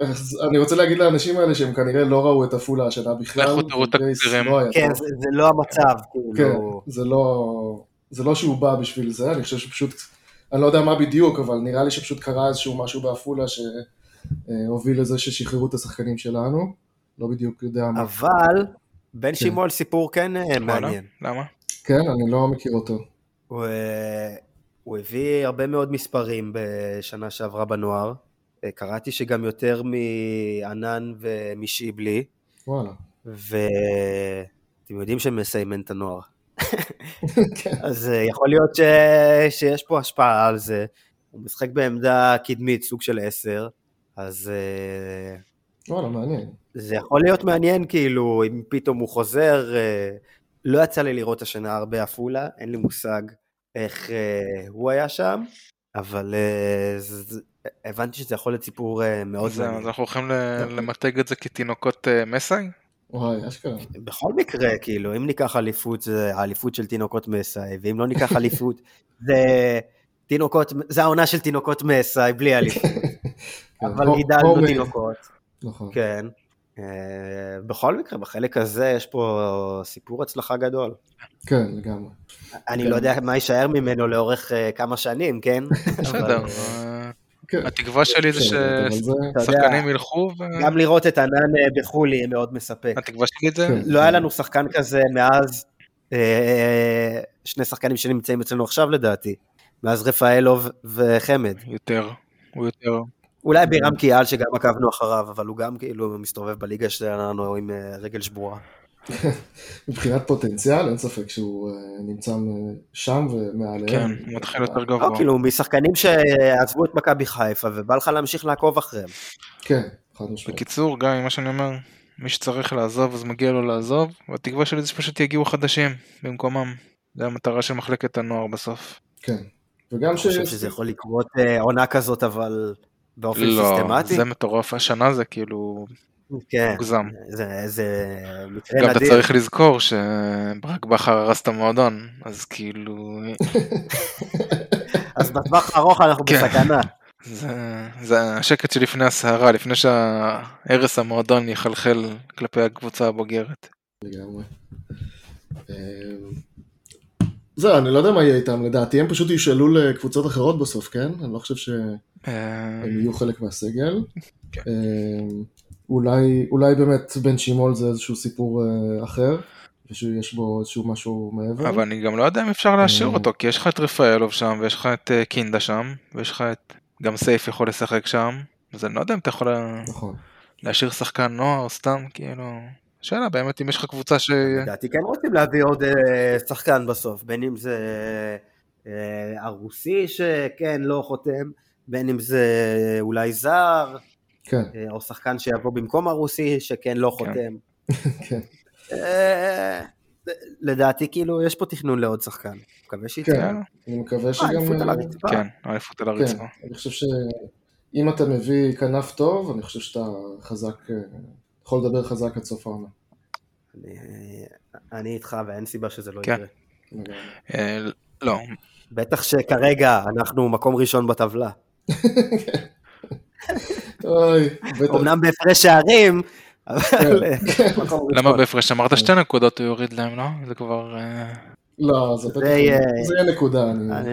אז אני רוצה להגיד לאנשים האלה שהם כנראה לא ראו את עפולה השנה בכלל, לכו תראו את וגרייס התקצירים. לא כן. זה זה לא המצב, כן, כאילו. זה לא, זה לא שהוא בא בשביל זה, אני חושב שפשוט, אני לא יודע מה בדיוק, אבל נראה לי שפשוט קרה איזשהו משהו בעפולה שהוביל לזה ששחררו את השחקנים שלנו, לא בדיוק יודע מה. אבל בן שמעון סיפור כן אה, וואלה? מעניין. למה? כן, אני לא מכיר אותו. הוא, הביא הרבה מאוד מספרים בשנה שעברה בנוער. אה, קראתי שגם יותר מענן ומשעבלי, וואלה. ואתם יודעים שמסיימן את הנוער. כן. אז אה, יכול להיות ש... שיש פה השפעה על זה. הוא משחק בעמדה קדמית, סוג של עשר, אז אה, וואלה, מעניין. זה יכול להיות מעניין, כאילו, אם פתאום הוא חוזר. לא יצא לי לראות השנה הרבה עפולה, אין לי מושג איך אה, הוא היה שם, אבל אה, זה- זה- הבנתי שזה יכול להיות סיפור אה, מאוד אז אז. אנחנו הולכים ל- למתג את זה כתינוקות אה, מסאי? וואי, אשכרה. בכל מקרה, כאילו, אם ניקח אליפות, זה האליפות של תינוקות מסאי, ואם לא ניקח אליפות, זה תינוקות, זה העונה של תינוקות מסאי, בלי אליפות. אבל הו- גידלנו. תינוקות, נכון. כן. אה, בכל מקרה, בחלק הזה יש פה סיפור הצלחה גדול. כן, לגמרי. אני כן. לא יודע מה יישאר ממנו לאורך אה, כמה שנים, כן? בסדר. אה, כן. התקווה שלי זה יודע, ששחקנים ילכו ו... גם לראות את ענן אה, בחו"ל יהיה מאוד מספק. התקווה שלי זה... כן. לא היה לנו שחקן כזה מאז, שני שחקנים שנמצאים אצלנו עכשיו לדעתי, מאז רפאלוב וחמד. יותר. הוא יותר. אולי בירם קיאל שגם עקבנו אחריו, אבל הוא גם כאילו מסתובב בליגה שלנו עם רגל שבורה. מבחינת פוטנציאל, אין ספק שהוא אה, נמצא שם ומעליהם. כן, הוא מתחיל יותר גבוה. לא, כאילו, משחקנים שעזבו את מכבי חיפה, ובא לך להמשיך לעקוב אחריהם. כן, חד משמעית. בקיצור, גם ממה שאני אומר, מי שצריך לעזוב אז מגיע לו לעזוב, והתקווה שלי זה שפשוט יגיעו חדשים במקומם. זה המטרה של מחלקת הנוער בסוף. כן. וגם אני ש... חושב שזה יכול לקרות אה, עונה כזאת, אבל באופן לא, סיסטמטי. זה מטורף, השנה זה כאילו כן, מוגזם. זה- זה מקרה גם אתה נדיר. צריך לזכור שברק בכר הרס את המועדון, אז כאילו, אז בטווח הארוך אנחנו כן. בסכנה. זה, זה השקט שלפני הסערה, לפני שהרס המועדון יחלחל כלפי הקבוצה הבוגרת. לגמרי. אה, זהו, אני לא יודע מה יהיה איתם, לדעתי הם פשוט ישאלו לקבוצות אחרות בסוף, כן? אני לא חושב שהם אה, יהיו חלק מהסגל. אולי, אולי באמת בן שימול זה איזשהו סיפור אה, אחר, ושיש בו איזשהו משהו מעבר. אבל אני גם לא יודע אם אפשר להשאיר אה. אותו, כי יש לך את רפאלוב שם, ויש לך את אה, קינדה שם, ויש לך את... גם סייף יכול לשחק שם, אז אני לא יודע אם אתה יכול נכון. להשאיר שחקן נוער, סתם, כאילו... שאלה באמת אם יש לך קבוצה ש... לדעתי כן רוצים להביא עוד אה, שחקן בסוף, בין אם זה אה, הרוסי שכן לא חותם, בין אם זה אולי זר, כן, אה, או שחקן שיבוא במקום הרוסי שכן לא חותם. כן. אה, לדעתי כאילו יש פה תכנון לעוד שחקן. מקווה שיצא. כן. אני מקווה שגם... אליפות על אה, הרצפה. כן, אליפות על כן, הרצפה. אני חושב שאם אתה מביא כנף טוב, אני חושב שאתה חזק, אה, יכול לדבר חזק עד סוף העונה. אני- איתך ואין סיבה שזה לא כן. יקרה. אה, לא, בטח שכרגע אנחנו מקום ראשון בטבלה. אוי, בטח. אמנם בהפרש שערים, אבל כן. למה. בהפרש? אמרת שתי נקודות הוא יוריד להם, לא? זה כבר... אה, לא, זה בטח, יהיה- זה יהיה נקודה, אני...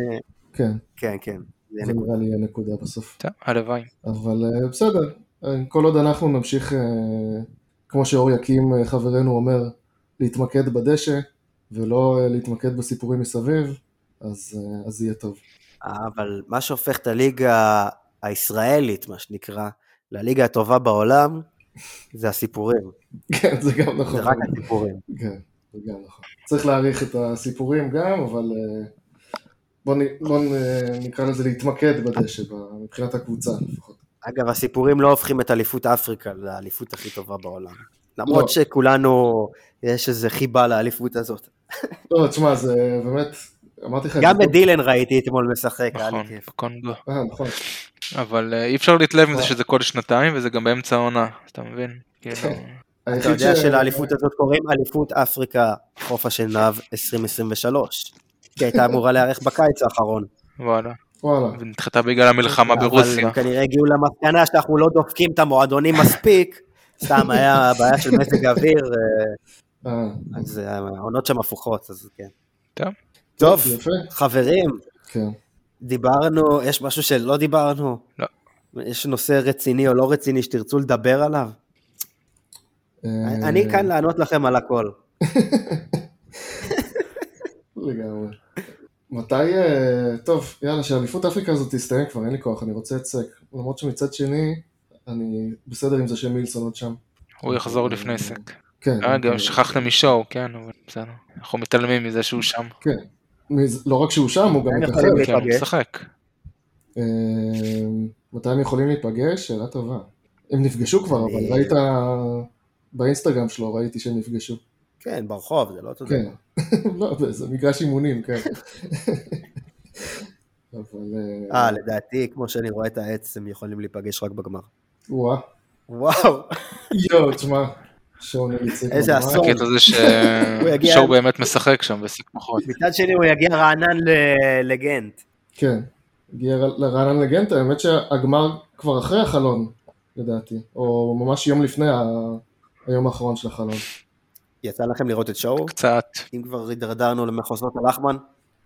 כן, כן, כן. זה. נראה לי יהיה נקודה בסוף. טוב, הלוואי. אבל אה, בסדר, אה, כל עוד אנחנו נמשיך, כמו שאור יקים חברנו אומר, להתמקד בדשא, ולא להתמקד בסיפורים מסביב, אז אז יהיה טוב. אבל מה שהופך את הליגה הישראלית, מה שנקרא, לליגה הטובה בעולם, זה הסיפורים. כן, זה גם נכון. זה רק הסיפורים. כן, זה גם נכון. צריך להעריך את הסיפורים גם, אבל אה, בוא, נקרא לזה להתמקד בדשא, מבחינת הקבוצה לפחות. אגב, הסיפורים לא הופכים את אליפות אפריקה לאליפות הכי טובה בעולם. למרות לא. שכולנו, יש איזה חיבה לאליפות הזאת. לא, תשמע, זה באמת, אמרתי לך... גם זה את דילן ראיתי אתמול משחק, היה לי נכון, כיף. בקונגו. אה, נכון. אבל אה, אי אפשר להתלהב מזה וואו. שזה כל שנתיים, וזה גם באמצע העונה, אתה מבין? כאילו... כן. אתה יודע שלאליפות הזאת קוראים אליפות אפריקה חוף השנהב 2023. כי הייתה אמורה להיערך בקיץ האחרון. וואלה. וואלה. ונדחתה בגלל המלחמה אבל ברוסיה. הם כנראה הגיעו למסקנה שאנחנו לא דופקים את המועדונים מספיק. סתם היה בעיה של מזג אוויר, אה, אה, אז אה, העונות שם הפוכות, אז כן. טוב. טוב, יפה. חברים, כן. דיברנו, יש משהו שלא דיברנו? לא. יש נושא רציני או לא רציני שתרצו לדבר עליו? אה, אני כאן לענות לכם על הכל. לגמרי. מתי, אה, טוב, יאללה, שאליפות אפריקה הזאת תסתיים כבר, אין לי כוח, אני רוצה את סק. למרות שמצד שני, אני בסדר עם זה שמילסון עוד שם. הוא יחזור לפני סק. כן. אה, גם שכחתם משואו, כן, אבל בסדר. אנחנו מתעלמים מזה שהוא שם. כן. לא רק שהוא שם, הוא גם. יכולים כן, הוא. משחק. אה, מתי הם יכולים להיפגש? שאלה טובה. הם נפגשו כבר, אבל ראית באינסטגרם שלו, ראיתי שהם נפגשו. כן, ברחוב, זה לא אותו כן. דבר. לא, זה מגרש אימונים, כן. אבל... אה, לדעתי, כמו שאני רואה את העץ, הם יכולים להיפגש רק בגמר. וואה. וואו, יואו, תשמע. איזה. אסון. הקטע זה ששואו באמת משחק שם וסק פחות. מצד שני הוא יגיע רענן ל- לגנט. כן. הגיע לרענן לגנט, האמת שהגמר כבר אחרי החלון, לדעתי. או ממש יום לפני היום האחרון של החלון. יצא לכם לראות את שואו? קצת. אם כבר הידרדרנו למחוזות הלחמן?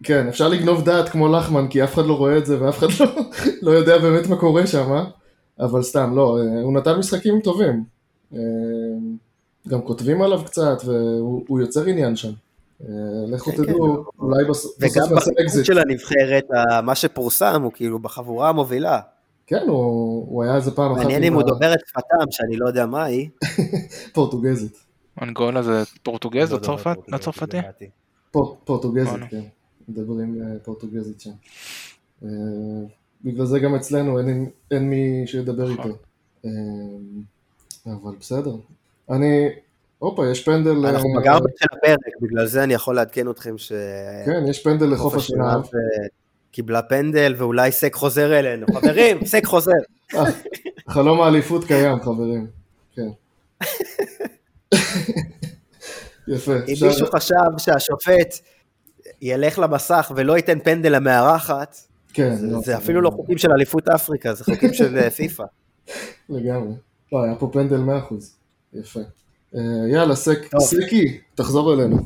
כן, אפשר לגנוב דעת כמו לחמן, כי אף אחד לא רואה את זה ואף אחד לא, לא יודע באמת מה קורה שם, אה? אבל סתם, לא, אה, הוא נתן משחקים טובים. גם כותבים עליו קצת, והוא הוא יוצר עניין שם. אה, לכו כן, תדעו, כן. אולי בס- וגם בסוף נעשה בחבורה אקזיט. של הנבחרת, מה שפורסם הוא כאילו בחבורה המובילה. כן, הוא, היה איזה פעם אחת מעניין אם הוא דובר את שפתם, שאני לא יודע מה היא. פורטוגזית. אנגולה זה פורטוגז לא או דובר צרפת? פורטוגזית, לא צרפתי? פורטוגזית. כן. מדברים אה, פורטוגזית שם. אה, בגלל זה גם אצלנו אין, מי שידבר נכון. איתו. אבל בסדר. אני... הופה, יש פנדל... אנחנו אה, בגרבג' של הפרק, בגלל זה אני יכול לעדכן אתכם ש... כן, יש פנדל לחוף השנהב. אה, קיבלה פנדל, ואולי סק חוזר אלינו. חברים, סק חוזר. אה, חלום האליפות קיים, חברים. כן. יפה. אם מישהו חשב שהשופט ילך למסך ולא ייתן פנדל למארחת, כן, זה- לא, זה אפילו לא חוקים של אליפות אפריקה, זה חוקים של פיפא. לגמרי. לא, היה פה פנדל 100%. יפה. אה, יאללה, סק. סקי, תחזור אלינו.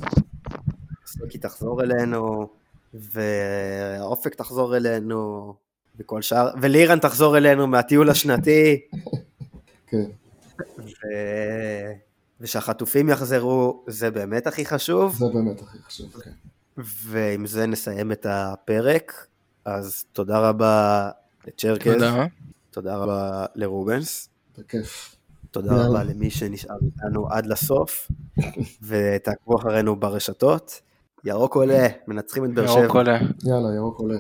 סקי תחזור אלינו, והאופק תחזור אלינו, וכל שאר, ולירן תחזור אלינו מהטיול השנתי, כן. ו... ושהחטופים יחזרו, זה באמת הכי חשוב, זה באמת הכי חשוב. כן. ועם זה נסיים את הפרק. אז תודה רבה לצ'רקז, תודה. תודה רבה לרובנס, בכיף. תודה. רבה למי שנשאר איתנו עד לסוף, ותעקבו אחרינו ברשתות. ירוק עולה, מנצחים את באר שבע. ירוק עולה. יאללה, ירוק עולה.